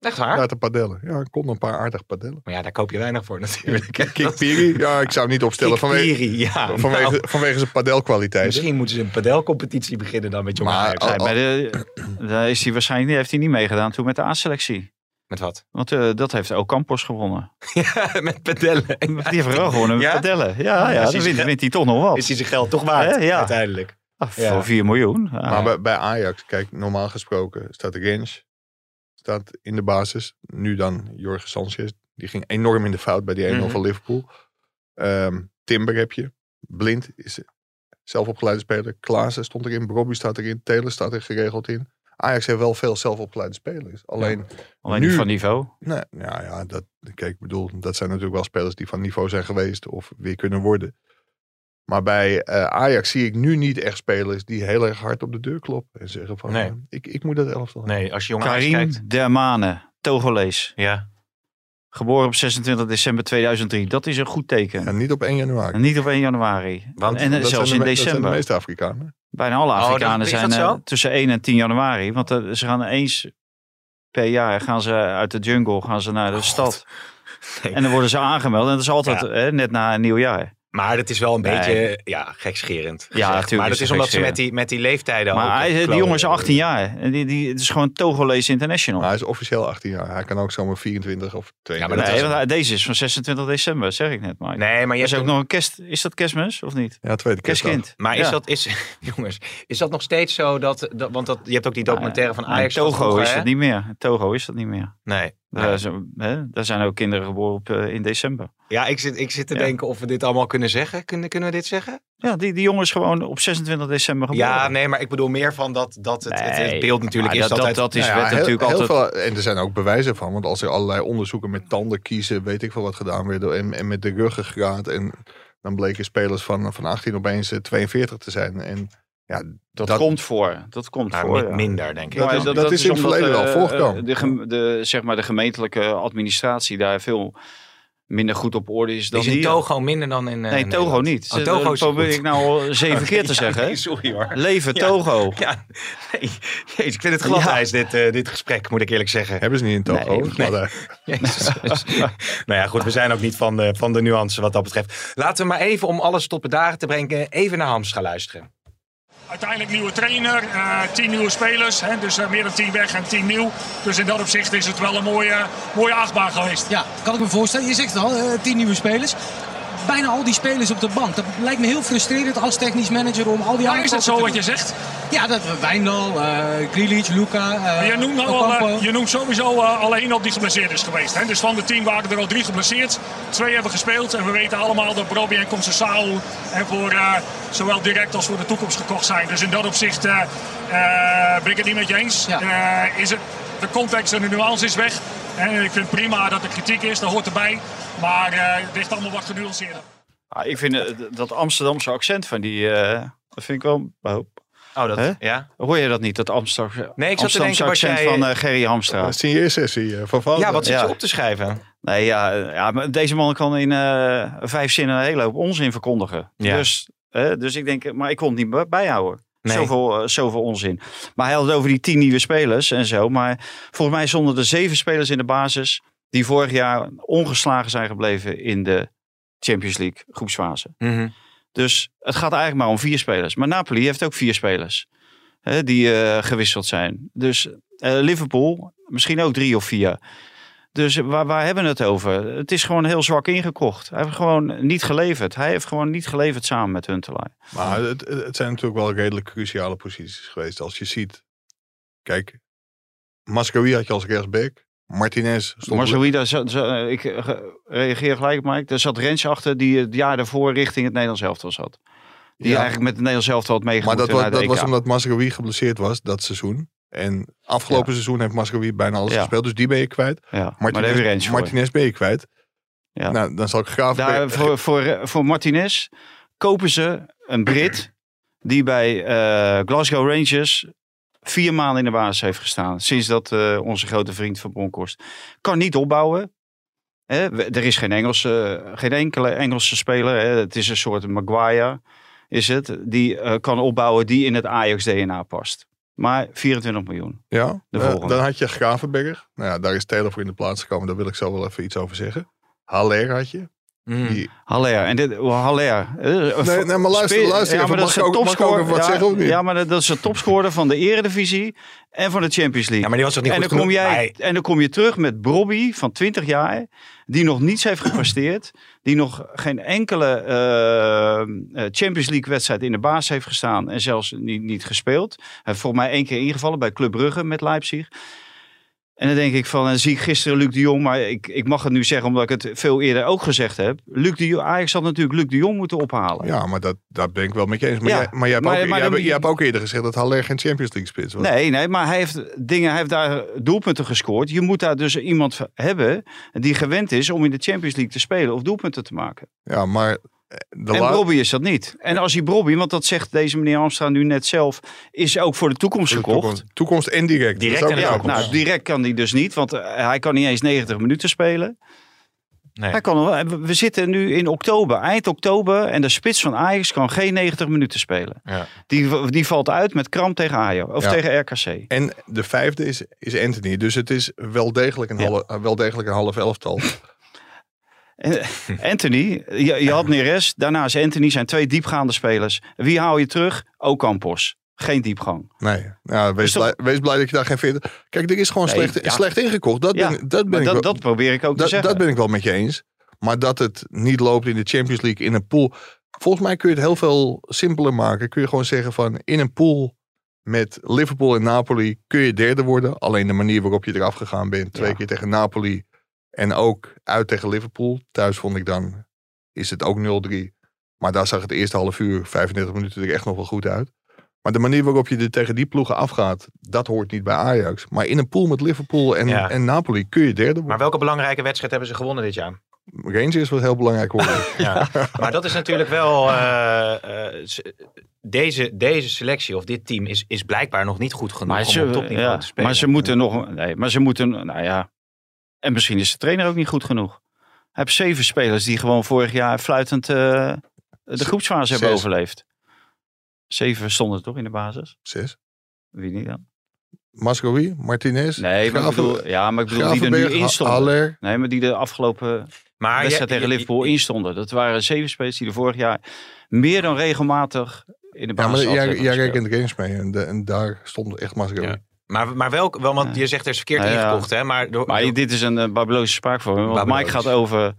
Echt waar? te padellen. Ja, ik kon een paar aardig padellen. Maar ja, daar koop je weinig voor natuurlijk. Kik Piri, ja, ik zou niet opstellen vanwege, Kikpiri, ja. vanwege, nou, vanwege zijn padelkwaliteit. misschien moeten ze een padelcompetitie beginnen dan met jong Maar- Ajax. Oh, Nee, maar de, daar is hij waarschijnlijk, heeft hij niet meegedaan toen met de A-selectie. Met wat? Want eh, dat heeft ook Campos gewonnen. Ja, met pedellen. Die heeft wel gewonnen met Ja? padellen. Ja, ja, dan hij wint, hij toch nog wat. Is hij zijn geld toch waard Hè, ja. uiteindelijk? Ah, Ja. Voor 4 miljoen. Ja. Maar bij, bij Ajax, kijk, normaal gesproken staat de Rens staat in de basis. Nu dan Jorge Sanchez. Die ging enorm in de fout bij die 1-0 Mhm. van Liverpool. Ehm, Timber heb je. Blind is zelfopgeleide speler. Klaassen stond erin. Brobby staat erin. Taylor staat er geregeld in. Ajax heeft wel veel zelfopgeleide spelers. Alleen, Alleen nu- van niveau. nee, nou ja, dat, kijk, ik bedoel, dat zijn natuurlijk wel spelers die van niveau zijn geweest of weer kunnen worden. Maar bij eh, Ajax zie ik nu niet echt spelers die heel erg hard op de deur kloppen. En zeggen van, Nee. eh, ik, ik moet dat elftal hebben. Nee, als je jong Karim kijkt. Dermane, Togolees. Ja. Geboren op 26 december 2003. Dat is een goed teken. En niet op 1 januari. En niet op 1 januari. Want en eh, Dat zelfs zijn in de me- Dat zijn de december. meeste Afrikanen. Bijna alle Oh, Afrikanen zijn tussen 1 en 10 januari. Want ze gaan eens per jaar gaan ze uit de jungle gaan ze naar de stad. Nee. En dan worden ze aangemeld. En dat is altijd Ja. net na een nieuw jaar. Maar dat is wel een Nee. beetje ja, gekscherend. Ja, natuurlijk Maar dat is omdat ze met die, met die leeftijden ook... Maar hij, die jongen is 18 jaar. En die, die, het is gewoon Togolees International. Maar hij is officieel 18 jaar. Hij kan ook zomaar 24 of 22. Ja, maar nee, want deze is van 26 december, zeg ik net maar. Nee, maar je is hebt ook een- nog een kerst. Is dat kerstmis of niet? Ja, tweede. Kerstkind. Maar is Ja. dat, is, jongens, is dat nog steeds zo dat, dat want dat, je hebt ook die documentaire van Ajax. Togo is dat niet meer. Togo is dat niet meer. Nee, Daar, zijn, hè, daar zijn ook kinderen geboren op, eh, in december. Ja, ik zit, ik zit te Ja. denken of we dit allemaal kunnen zeggen. Kunnen, kunnen we dit zeggen? Ja, die, die jongen is gewoon op 26 december geboren. Ja, nee, maar ik bedoel meer van dat, dat het, het, beeld natuurlijk maar is dat, altijd... dat, dat is Nou ja, werd heel- natuurlijk heel altijd... veel- en er zijn ook bewijzen van. Want als er allerlei onderzoeken met tanden kiezen, weet ik veel wat gedaan werden. En, en met de ruggengraat. En dan bleken spelers van, van 18 opeens eh, 42 te zijn. En ja, Dat, dat- komt voor. Dat komt Nou, voor. ja. minder, denk ik. Dat is- dat is in het verleden wel eh, voorgekomen. eh, De, de, zeg maar de gemeentelijke administratie daar veel minder goed op orde is dan is in hier. Togo minder dan in eh, Nee, Togo niet. Oh, Togo dat is probeer ik nou al zeven keer te Ja, zeggen. hè? nee, sorry hoor. Leven Ja. Togo. Ja, nee. Jezus, ik vind het gladijs, dit, eh, dit gesprek, moet ik eerlijk zeggen. hebben ze niet in Togo. Nee, Maar, Jezus. nou ja, goed, we zijn ook niet van de, van de nuance wat dat betreft. Laten we maar even, om alles tot bedagen te brengen, even naar Hams gaan luisteren. Uiteindelijk nieuwe trainer, eh, tien nieuwe spelers. Hè, dus eh, meer dan tien weg en tien nieuw. Dus in dat opzicht is het wel een mooie, mooie achtbaan geweest. Ja, kan ik me voorstellen. Je zegt het al, eh, tien nieuwe spelers. Bijna al die spelers op de bank. Dat lijkt me heel frustrerend als technisch manager om al die Ja, is dat zo wat je zegt? Ja, dat we Wijndal, eh Grealish, Luca, eh, je, noemt nou al, eh, je noemt sowieso eh, al één op die geblesseerd is geweest. Hè? Dus van de tien waren er al drie geblesseerd. Twee hebben gespeeld. En we weten allemaal dat Broby en Conceição en voor eh, zowel direct als voor de toekomst gekocht zijn. Dus in dat opzicht eh, eh, ben ik het niet met je eens. Ja. Eh, is het, de context en de nuance is weg. En ik vind prima dat er kritiek is, dat hoort erbij. Maar eh, het ligt allemaal wat genuanceerder. Ah, ik vind eh, dat Amsterdamse accent van die... eh, dat vind ik wel... Oh, Oh, dat, Hè? ja. Hoor je dat niet, dat Amsterdamse, Nee, ik zat te denken accent jij- van Gerry Hamstra? een signeersessie eh, van Valde. Ja, wat zit Ja. je op te schrijven? Nee, ja, ja, maar deze man kan in eh, vijf zinnen een hele hoop onzin verkondigen. Ja. Dus, dus ik denk, maar ik kon het niet bij- bijhouden. Nee. Zoveel, eh, zoveel onzin. Maar hij had het over die tien nieuwe spelers en zo. Maar volgens mij stonden er zeven spelers in de basis die vorig jaar ongeslagen zijn gebleven in de Champions League groepsfase. Mhm. Dus het gaat eigenlijk maar om vier spelers. Maar Napoli heeft ook vier spelers hè, die eh, gewisseld zijn. Dus eh, Liverpool misschien ook drie of vier. Dus waar, waar hebben we het over? Het is gewoon heel zwak ingekocht. Hij heeft gewoon niet geleverd. Hij heeft gewoon niet geleverd samen met Huntelaar. Maar het, het zijn natuurlijk wel redelijk cruciale posities geweest. Als je ziet, kijk, Mascaroui had je als rechtsback. Martinez stond... Maar zoiets, daar ik reageer gelijk, Mike. Er zat Rens achter die het jaar daarvoor richting het Nederlands elftal zat. Die Ja. eigenlijk met het Nederlands elftal had Maar meegemaakt. dat, was, dat was omdat Mascaroui geblesseerd was dat seizoen. En afgelopen seizoen heeft Mascaroui bijna alles Ja. gespeeld. Dus die ben je kwijt. Ja, maar Martinez, voor. Martinez ben je kwijt. Ja. Nou, dan zal ik graag... Daar, voor, voor, voor Martinez kopen ze een Brit die bij eh, Glasgow Rangers vier maanden in de basis heeft gestaan. Sinds dat eh, onze grote vriend van Bronkhorst. Kan niet opbouwen. Hè, we- er is geen, Engelse, geen enkele Engelse speler. Hè. Het is een soort Maguire is het. Die eh, kan opbouwen die in het Ajax DNA past. Maar 24 miljoen. Ja, De eh, volgende. dan had je Gravenberger. Nou ja, daar is Taylor voor in de plaats gekomen. Daar wil ik zo wel even iets over zeggen. Haller had je. Die, Haller. En dit, Haller. eh, Nee, nee, maar luister- luister even. maar dat Mag is ook- mag ik ook topscorer- even wat ja, zeggen of niet? Ja, maar dat, dat is de topscorer van de eredivisie en van de Champions League. Ja, maar die was toch niet en, goed dan kom genoeg? jij, Nee. en dan kom je terug met Brobby van 20 jaar, die nog niets heeft gepresteerd, die nog geen enkele eh, eh, Champions League wedstrijd in de baas heeft gestaan en zelfs niet, niet gespeeld. Hij heeft volgens mij één keer ingevallen bij Club Brugge met Leipzig. En dan denk ik van, en zie ik gisteren Luc de Jong, maar ik, ik mag het nu zeggen omdat ik het veel eerder ook gezegd heb. Luc de Jong, Ajax had natuurlijk Luc de Jong moeten ophalen. ja, maar dat, daar ben ik wel met je eens. Maar, Ja, jij, maar, jij, hebt maar- ook, maar jij, dan- hebt- ook eerder gezegd dat Haller geen Champions League spits was. Nee, nee, maar hij heeft dingen, hij heeft daar doelpunten gescoord. Je moet daar dus iemand hebben die gewend is om in de Champions League te spelen of doelpunten te maken. Ja, maar... eh, De en Brobby is dat niet. En als hij Brobby, want dat zegt deze meneer Amstra nu net zelf, is ook voor de toekomst de gekocht. toekomst, toekomst en direct. Direct en Ja, nou, direct kan hij dus niet, want eh, hij kan niet eens 90 minuten spelen. Nee. Hij kan, wel- we- zitten nu in oktober, eind oktober, en de spits van Ajax kan geen 90 minuten spelen. Ja. Die, die valt uit met kramp tegen Ajax of Ja. tegen RKC. En de vijfde is, is Anthony. Dus het is wel degelijk een, Ja. half, eh, wel degelijk een half elftal. En Anthony, je, je had Neres, daarnaast Anthony zijn twee diepgaande spelers. Wie haal je terug? Ocampos. Geen diepgang. Nee, ja, wees, blij, wees blij dat je daar geen vindt. Kijk, er is gewoon Nee, slecht, ja. slecht ingekocht. Dat Ja, ben, dat ben ik dat, wel, dat probeer ik ook te dat, zeggen. dat ben ik wel met je eens. Maar dat het niet loopt in de Champions League in een pool. Volgens mij kun je het heel veel simpeler maken. Kun je gewoon zeggen van in een pool met Liverpool en Napoli kun je derde worden. Alleen de manier waarop je eraf gegaan bent. Twee Ja. keer tegen Napoli en ook uit tegen Liverpool. Thuis vond ik dan, is het ook 0-3. Maar daar zag het eerste half uur, 35 minuten er echt nog wel goed uit. Maar de manier waarop je er tegen die ploegen afgaat, dat hoort niet bij Ajax. Maar in een pool met Liverpool en, Ja. en Napoli kun je derde worden. Maar welke belangrijke wedstrijd hebben ze gewonnen dit jaar? Rangers was heel belangrijk worden. Ja. maar dat is natuurlijk wel. eh, eh, s- deze, deze selectie of dit team is, is blijkbaar nog niet goed genoeg Maar om ze, op topniveau ja, te spelen. maar ze moeten nog. Nee, maar ze moeten. Nou ja. En misschien is de trainer ook niet goed genoeg. Hij heeft zeven spelers die gewoon vorig jaar fluitend eh, de groepsfase hebben Zes. overleefd. Zeven stonden toch in de basis? Zes. Wie niet dan? Mascoui, Martinez. Nee, maar ik bedoel, ja, maar ik bedoel die er nu Gravenberg, in Ha- stonden. Haller. Nee, maar die de afgelopen maar wedstrijd tegen Liverpool in stonden. Dat waren zeven spelers die er vorig jaar meer dan regelmatig in de Ja, basis maar jij, jij rekent de games mee. En, de- en daar stond echt Mascoui. Ja. Maar, maar welk, wel, want Ja. je zegt er is verkeerd Nou ja. ingekocht, hè? Maar, door, Maar door- dit is een uh, Babylonische spraakvorm. Want. Mike gaat over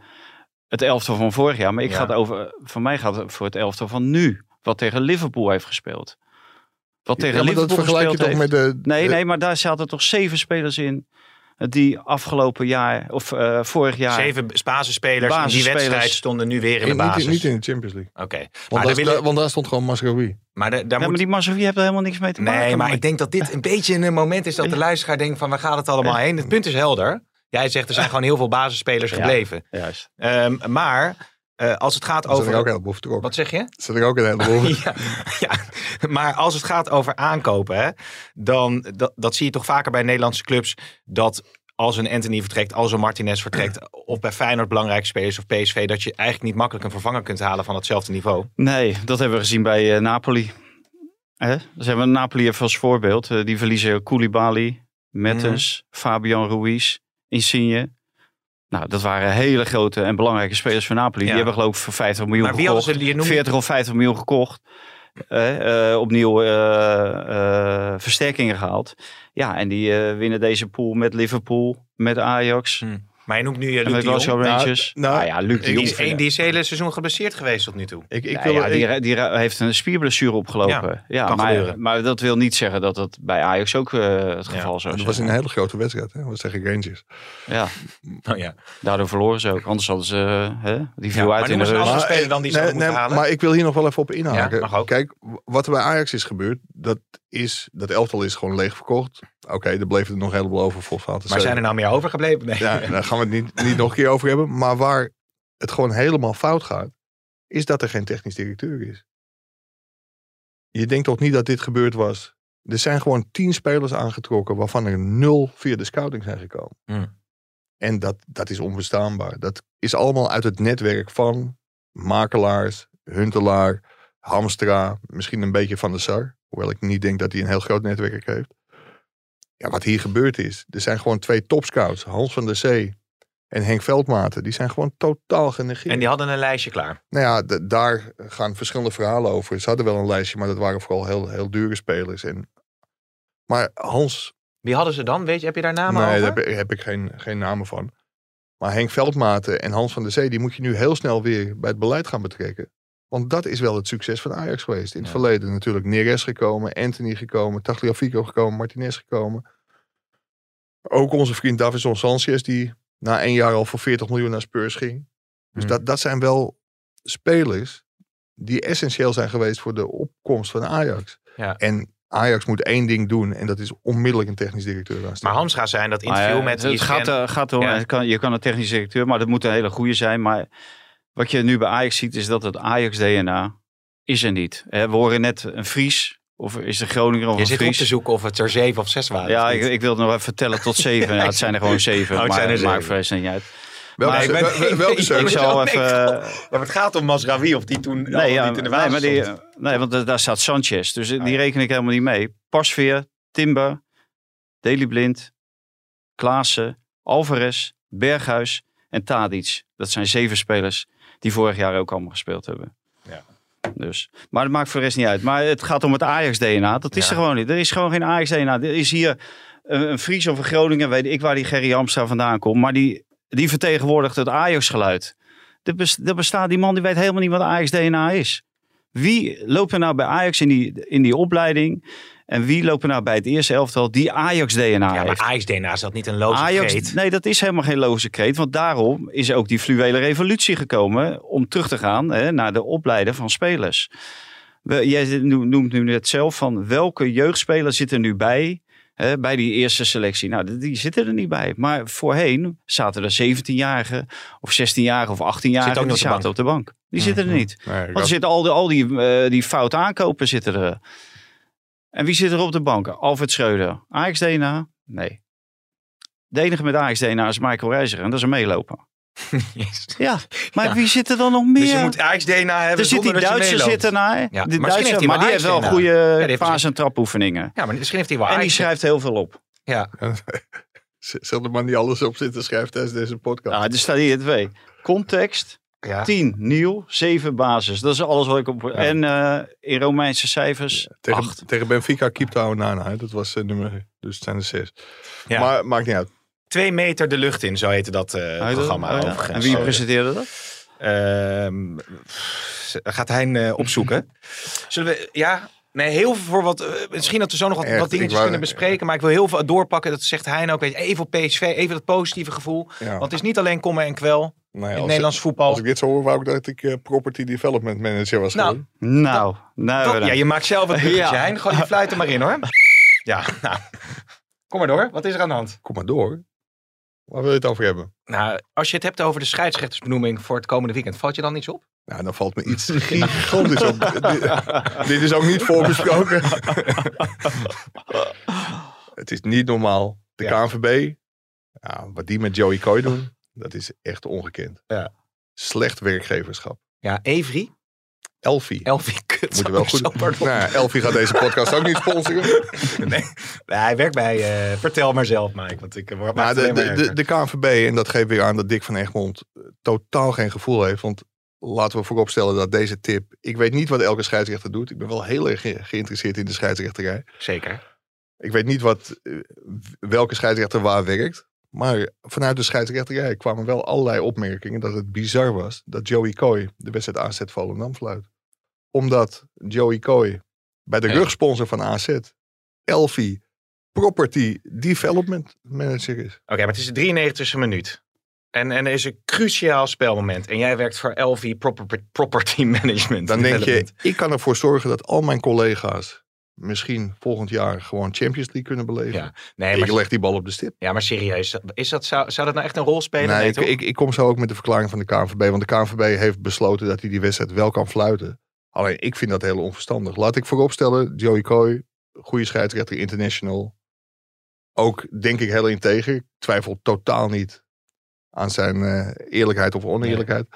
het elftal van vorig jaar. Maar ik Ja. ga het over, van mij gaat het voor het elftal van nu. Wat tegen Liverpool heeft gespeeld. Wat tegen Ja, maar dat Liverpool vergelijk je gespeeld toch heeft. met de... Nee, de- nee, maar daar zaten toch zeven spelers in. Die afgelopen jaar, of eh, vorig jaar. zeven basisspelers in die wedstrijd stonden nu weer in de niet, basis. in- niet in de Champions League. Oké. Want, Maar, daar, willen- want daar stond gewoon Mascoui. maar daar- daar Ja, moet... maar die er helemaal niks mee te maken. Nee, maar ik denk dat dit een beetje een moment is dat de luisteraar denkt van waar gaat het allemaal heen? Het punt is helder. Jij zegt er zijn gewoon heel veel basisspelers Ja. gebleven. Juist. Ehm, maar eh, als het gaat Dat zijn er ook over... een heleboel vertrokken. Wat zeg je? Zijn er ook een heleboel. ja, ja, maar als het gaat over aankopen, hè, dan dat, dat zie je toch vaker bij Nederlandse clubs. Dat als een Anthony vertrekt, als een Martinez vertrekt, of bij Feyenoord belangrijke spelers of PSV, dat je eigenlijk niet makkelijk een vervanger kunt halen van hetzelfde niveau. Nee, dat hebben we gezien bij eh, Napoli. Hè? Dus hebben we Napoli even als voorbeeld. Eh, die verliezen Koulibaly, Mertens, Mhm. Fabian Ruiz, Insigne. Nou, dat waren hele grote en belangrijke spelers van Napoli. Ja. Die hebben geloof ik voor 50 miljoen Maar wie hadden gekocht. ze, je noemde, 40 of 50 miljoen gekocht. Opnieuw eh, eh, versterkingen gehaald. Ja, en die eh, winnen deze pool met Liverpool, met Ajax. Maar je noemt nu uh, En Luc de Jong. Rangers. Nou, Nou, ja, Luc de ik- Die Jong. is, één, die is het hele seizoen geblesseerd geweest tot nu toe. Ik, ik wil, ja, ik- die, die heeft een spierblessure opgelopen. Ja, kan maar, gebeuren. maar dat wil niet zeggen dat dat bij Ajax ook eh, het geval zou dat was een hele grote wedstrijd. Hè? Dat was tegen Rangers. Ja, Oh, ja. daardoor verloren ze ook. Anders hadden ze, eh, hè, die viel uit in de rust. andere speler dan die ze moeten nee, halen. Maar ik wil hier nog wel even op inhaken. Ja, mag ook. Kijk, wat er bij Ajax is gebeurd, dat, is, dat elftal is gewoon leeg verkocht. Oké, er bleef er nog een heleboel over voor Vaten. Maar zijn er nou meer overgebleven? Nee. Ja, daar gaan we het niet, niet nog een keer over hebben. Maar waar het gewoon helemaal fout gaat, is dat er geen technisch directeur is. Je denkt toch niet dat dit gebeurd was? Er zijn gewoon tien spelers aangetrokken, waarvan er nul via de scouting zijn gekomen. Hmm. En dat, dat is onbestaanbaar. Dat is allemaal uit het netwerk van makelaars, Huntelaar, Hamstra, misschien een beetje van de Sar. Hoewel ik niet denk dat hij een heel groot netwerk heeft. Ja, wat hier gebeurd is, er zijn gewoon twee topscouts, Hans van der Zee en Henk Veldmaten. Die zijn gewoon totaal genegeerd. En die hadden een lijstje klaar. Nou ja, daar gaan verschillende verhalen over. Ze hadden wel een lijstje, maar dat waren vooral heel, heel dure spelers. En, maar Hans, Wie hadden ze dan? Weet je, heb je daar namen nee, over? daar heb, heb ik geen, geen namen van. Maar Henk Veldmaten en Hans van der Zee, die moet je nu heel snel weer bij het beleid gaan betrekken. Want dat is wel het succes van Ajax geweest. In het Ja. verleden natuurlijk Neres gekomen, Anthony gekomen, Tagliafico gekomen, Martinez gekomen. Ook onze vriend Davison Sanchez, die na één jaar al voor 40 miljoen naar Spurs ging. Dus Hmm. dat, dat zijn wel spelers die essentieel zijn geweest voor de opkomst van Ajax. Ja. En Ajax moet één ding doen en dat is onmiddellijk een technisch directeur Maar aanstellen. Hamstra zijn dat Maar, interview eh, met het ESPN. gaat, eh, gaat om, Ja. kan, je kan een technisch directeur, maar dat moet een hele goede zijn. Maar wat je nu bij Ajax ziet, is dat het Ajax-DNA is er niet. Hè, we horen net een Fries, of is de Groninger of Je een zit op Fries. te zoeken of het er zeven of zes waren. Ja, ik, ik wilde nog even vertellen tot zeven. Ja, het zijn er gewoon zeven, Oh, het maar zijn er het maakt de niet uit. Welke, Maar ik ben- wel- wel- welke ik- zeven? Ik zal even... Maar het gaat om Masraoui of die toen Nee, ja, niet in de nee, maar die, stond. nee, want da- daar staat Sanchez. Dus die Oh, ja. reken ik helemaal niet mee. Pasveer, Timber, Deli Blind, Klaassen, Alvarez, Berghuis en Tadic. Dat zijn zeven spelers die vorig jaar ook allemaal gespeeld hebben. Ja. Dus. Maar dat maakt voor de rest niet uit. Maar het gaat om het Ajax-DNA. Dat is Ja. er gewoon niet. Er is gewoon geen Ajax-DNA. Er is hier een, een Fries of een Groningen, weet ik waar die Gerry Amstra vandaan komt. Maar die, die vertegenwoordigt het Ajax-geluid. Er, er bestaat die man die weet helemaal niet wat Ajax-DNA is. Wie loopt er nou bij Ajax in die, in die opleiding En wie lopen nou bij het eerste elftal die Ajax-DNA Ja, maar heeft? Ajax-DNA is dat niet een loze Ajax, kreet? nee, dat is helemaal geen loze kreet. Want daarom is ook die fluwele revolutie gekomen om terug te gaan hè, naar de opleiden van spelers. We- Jij noemt nu net zelf van welke jeugdspeler zit er nu bij, hè, bij die eerste selectie. Nou, die- zitten er niet bij. Maar voorheen zaten er 17-jarigen of 16-jarigen of 18-jarigen Zitten ook die zaten op de bank. Die zitten er niet. Nee, ik Want er zitten al die, al die, eh, die fout aankopen zitten er. En wie zit er op de bank? Alfred Schreuder. Ajax DNA? Nee. De enige met Ajax DNA is Michael Reiziger. En dat is een meeloper. Yes. Ja, maar Ja. wie zit er dan nog meer? Dus je moet Ajax-DNA hebben er zit die zonder dat je Duitser meeloopt. zitten naar. Ja, de misschien Duitser, heeft hij maar wel die heeft wel goede Ja, paas- en trapoefeningen. Ja, maar misschien heeft hij wel En die schrijft heel veel op. Ja, Zet er maar niet alles op zitten schrijven tijdens deze podcast. Nou, er staat hier twee. Context, ja. 10 nieuw, 7 basis. Dat is alles wat ik op... En eh, in Romeinse cijfers, tegen, 8. tegen Benfica keep houden Nana. hè. Dat was eh, nummer, dus het zijn er zes. Ja. Maar maakt niet uit. Twee meter de lucht in, zo heette dat eh, programma Oh. En wie Oh, presenteerde dat? Ehm, gaat hij eh, opzoeken. Zullen we, ja, nee, heel veel voor wat, misschien dat we zo nog wat, Echt, wat dingetjes wou- kunnen bespreken, maar ik wil heel veel doorpakken, dat zegt hij ook, even op PSV, even dat positieve gevoel. Ja. Want het is niet alleen kommer en kwel Nou ja, in Nederlands voetbal. als ik dit zo hoor, wou ik dat ik eh, property development manager was Nou, geworden. Nou, nou, Dat- ja, je maakt zelf het bruggetje, Ja. Hein. Gooi je fluit er maar in, hoor. Ja, nou. Kom maar door. Wat is er aan de hand? Kom maar door. Waar wil je het over hebben? Nou, als je het hebt over de scheidsrechtersbenoeming voor het komende weekend, valt je dan iets op? Nou, dan valt me iets gigantisch op. dit, dit is ook niet voorbesproken. het is niet normaal. De Ja. KNVB, ja, wat die met Joey Coy doen, dat is echt ongekend. Ja. Slecht werkgeverschap. Ja, Evry. Elfie. Elfie, kut. Moet wel goed. Nou, Elfie gaat deze podcast ook niet sponsoren. Nee, nee, hij werkt bij. eh, vertel maar zelf, Mike. Want ik eh, word Maar maak de, de, maar de, de KNVB, en dat geeft weer aan dat Dick van Egmond eh, totaal geen gevoel heeft. Want laten we vooropstellen dat deze tip... Ik weet niet wat elke scheidsrechter doet. Ik ben wel heel erg ge- geïnteresseerd in de scheidsrechterij. Zeker. Ik weet niet wat, welke scheidsrechter waar werkt. Maar vanuit de scheidsrechterij kwamen wel allerlei opmerkingen dat het bizar was dat Joey Coy de wedstrijd AZ Volendam fluit. Omdat Joey Coy bij de Ja. rugsponsor van AZ, Elfie, Property Development Manager is. Oké, maar het is de 93e minuut. En, en er is een cruciaal spelmoment. En jij werkt voor LV Proper- Property Management. Dan denk je, ik kan ervoor zorgen dat al mijn collega's misschien volgend jaar gewoon Champions League kunnen beleven. Ja, nee, ik maar, leg die bal op de stip. ja, maar serieus. Is dat, zou, zou dat nou echt een rol spelen? Nee, Nee, ik, ik, ik kom zo ook met de verklaring van de KNVB. Want de KNVB heeft besloten dat hij die wedstrijd wel kan fluiten. Alleen ik vind dat heel onverstandig. Laat ik vooropstellen, Joey Coy, goede scheidsrechter, international. Ook denk ik heel integer. Ik twijfel totaal niet aan zijn eh, eerlijkheid of oneerlijkheid.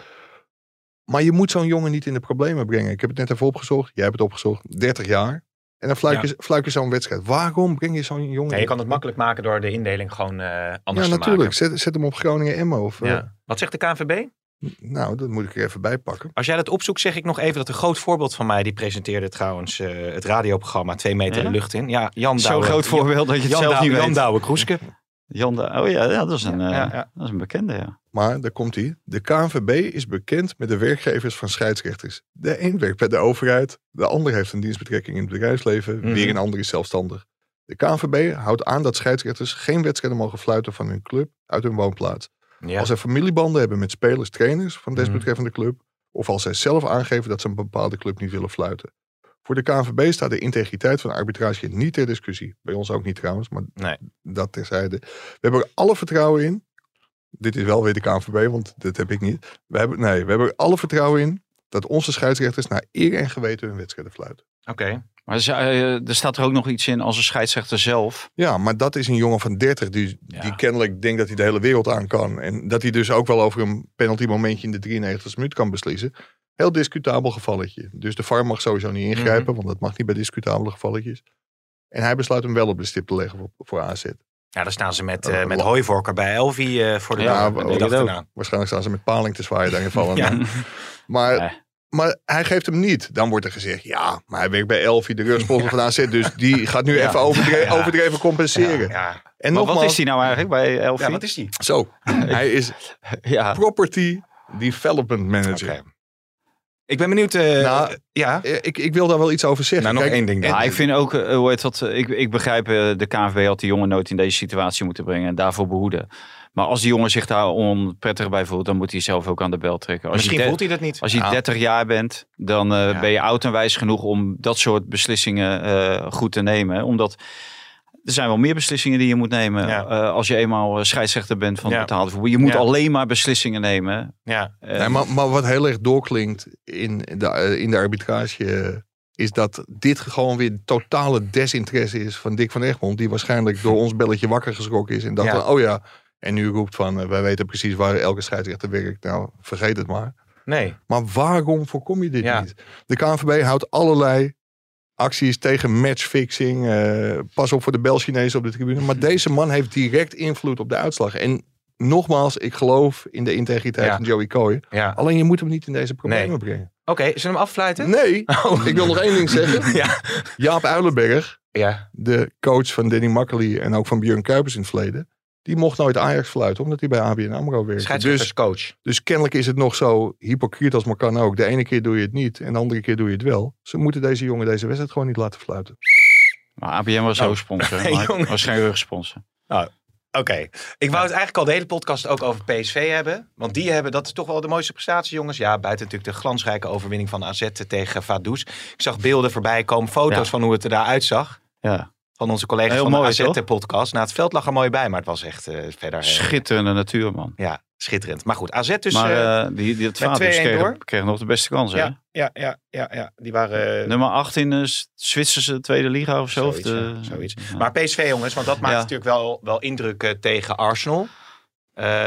Maar je moet zo'n jongen niet in de problemen brengen. Ik heb het net even opgezocht. Jij hebt het opgezocht. 30 jaar. En dan fluit je, zo'n wedstrijd. Waarom breng je zo'n jongen... Je kan het makkelijk maken door de indeling gewoon eh, anders Ja, te natuurlijk. Zet, zet hem op Groningen Emmo. Of, maken. Ja. Wat zegt de KNVB? nou, dat moet ik er even bij pakken. Als jij dat opzoekt, zeg ik nog even dat een groot voorbeeld van mij, die presenteerde trouwens eh, het radioprogramma Twee meter Ja? de lucht in. Ja, Jan Zo'n groot voorbeeld dat je het Jan, zelf Douwe- niet Jan weet. Douwe Kroeske. Jan da- oh ja, ja, dat is een, Ja, eh, ja, ja. Dat is een bekende, ja. Maar daar komt hij. De KNVB is bekend met de werkgevers van scheidsrechters. De een werkt bij de overheid, de ander heeft een dienstbetrekking in het bedrijfsleven, Mhm. weer een ander is zelfstandig. De KNVB houdt aan dat scheidsrechters geen wedstrijden mogen fluiten van hun club uit hun woonplaats. Ja. Als zij familiebanden hebben met spelers, trainers van Mhm. desbetreffende club, of als zij zelf aangeven dat ze een bepaalde club niet willen fluiten. Voor de KNVB staat de integriteit van arbitrage niet ter discussie. Bij ons ook niet trouwens, maar Nee. dat terzijde. We hebben er alle vertrouwen in. Dit is wel weer de KNVB, want dat heb ik niet. We hebben, nee, we hebben er alle vertrouwen in dat onze scheidsrechters naar eer en geweten hun wedstrijden fluiten. Oké. Maar er, eh, er staat er ook nog iets in als een scheidsrechter zelf. Ja, maar dat is een jongen van 30 die, Ja. die kennelijk denkt dat hij de hele wereld aan kan. En dat hij dus ook wel over een penalty momentje in de 93 minuut kan beslissen. Heel discutabel gevalletje. Dus de VAR mag sowieso niet ingrijpen, want dat mag niet bij discutabele gevalletjes. En hij besluit hem wel op de stip te leggen voor, voor AZ. Ja, dan staan ze met, Eh, eh met hooivorker bij Elvi eh, voor de Ja, dag. de dag. Waarschijnlijk staan ze met paling te zwaaien daarin vallen. Ja. Maar, Nee. maar hij geeft hem niet. Dan wordt er gezegd, ja, maar hij werkt bij Elfie, de rugsponsor van AZ. Dus die gaat nu Ja. even overdre- Ja. overdreven compenseren. Ja. En Maar nogmaals, wat is die nou eigenlijk bij ja, wat is die? Zo, hij is Ja, Property Development Manager. Ik ben benieuwd. eh, Nou, ja, Eh, Ik, ik wil daar wel iets over zeggen. nou nog Kijk, één ding. dan. Ja, ik vind ook, eh, hoe heet dat, eh, ik, ik begrijp, eh, de KNVB had die jongen nooit in deze situatie moeten brengen en daarvoor behoeden. Maar als die jongen zich daar onprettig bij voelt, dan moet hij zelf ook aan de bel trekken. Als Misschien je voelt hij dat niet. Als je Ja. 30 jaar bent, dan eh, Ja. ben je oud en wijs genoeg om dat soort beslissingen eh, goed te nemen. Omdat er zijn wel meer beslissingen die je moet nemen Ja. eh, als je eenmaal eh, scheidsrechter bent van Ja. het betaalde voetbal. Je moet Ja. alleen maar beslissingen nemen. Ja, Eh, Nee, maar, maar wat heel erg doorklinkt in de, in de arbitrage is dat dit gewoon weer totale desinteresse is van Dick van Egmond. Die waarschijnlijk door ons belletje wakker geschrokken is. En dacht Ja. van, oh ja. En nu roept van, wij weten precies waar elke scheidsrechter werkt. Nou, vergeet het maar. nee. Maar waarom voorkom je dit Ja. niet? De KNVB houdt allerlei acties tegen matchfixing. eh, pas op voor de Bel-Chinezen op de tribune. Maar deze man heeft direct invloed op de uitslag. En nogmaals, ik geloof in de integriteit Ja. van Joey Coy. Ja. Alleen je moet hem niet in deze problemen Nee. brengen. Oké, zullen we hem affluiten? Nee, Oh. ik wil nog één ding zeggen. Ja. Jaap Uilenberg, Ja. de coach van Danny Makkely en ook van Björn Kuipers in het verleden. Die mocht nooit Ajax fluiten, omdat hij bij ABN AMRO werkte. Dus, Scheidsrechterscoach. dus kennelijk is het nog zo hypocriet als maar kan ook. De ene keer doe je het niet en de andere keer doe je het wel. Ze moeten deze jongen deze wedstrijd gewoon niet laten fluiten. maar ABN was Oh. ook sponsor. Was geen rugsponsor. Oké, ik wou het eigenlijk al de hele podcast ook over PSV hebben. Want die hebben, dat is toch wel de mooiste prestatie, jongens. Ja, buiten natuurlijk de glansrijke overwinning van AZ tegen Vaduz. Ik zag beelden voorbij komen, foto's Ja. van hoe het er daar uitzag. Ja. Van onze collega's Heel van mooi, de? AZ-podcast. Nou, het veld lag er mooi bij, maar het was echt eh, verder... eh, Schitterende natuur, man. ja, schitterend. Maar goed, AZ dus... maar eh, die, die, het 2-1 kreeg, kreeg nog de beste kans. hè? ja, ja, ja, ja, ja, die waren... Nummer 8 in de Zwitserse tweede liga of zo. Zoiets, of de, ja, zoiets. Ja. Maar PSV, jongens, want dat maakt Ja. natuurlijk wel, wel indruk tegen Arsenal.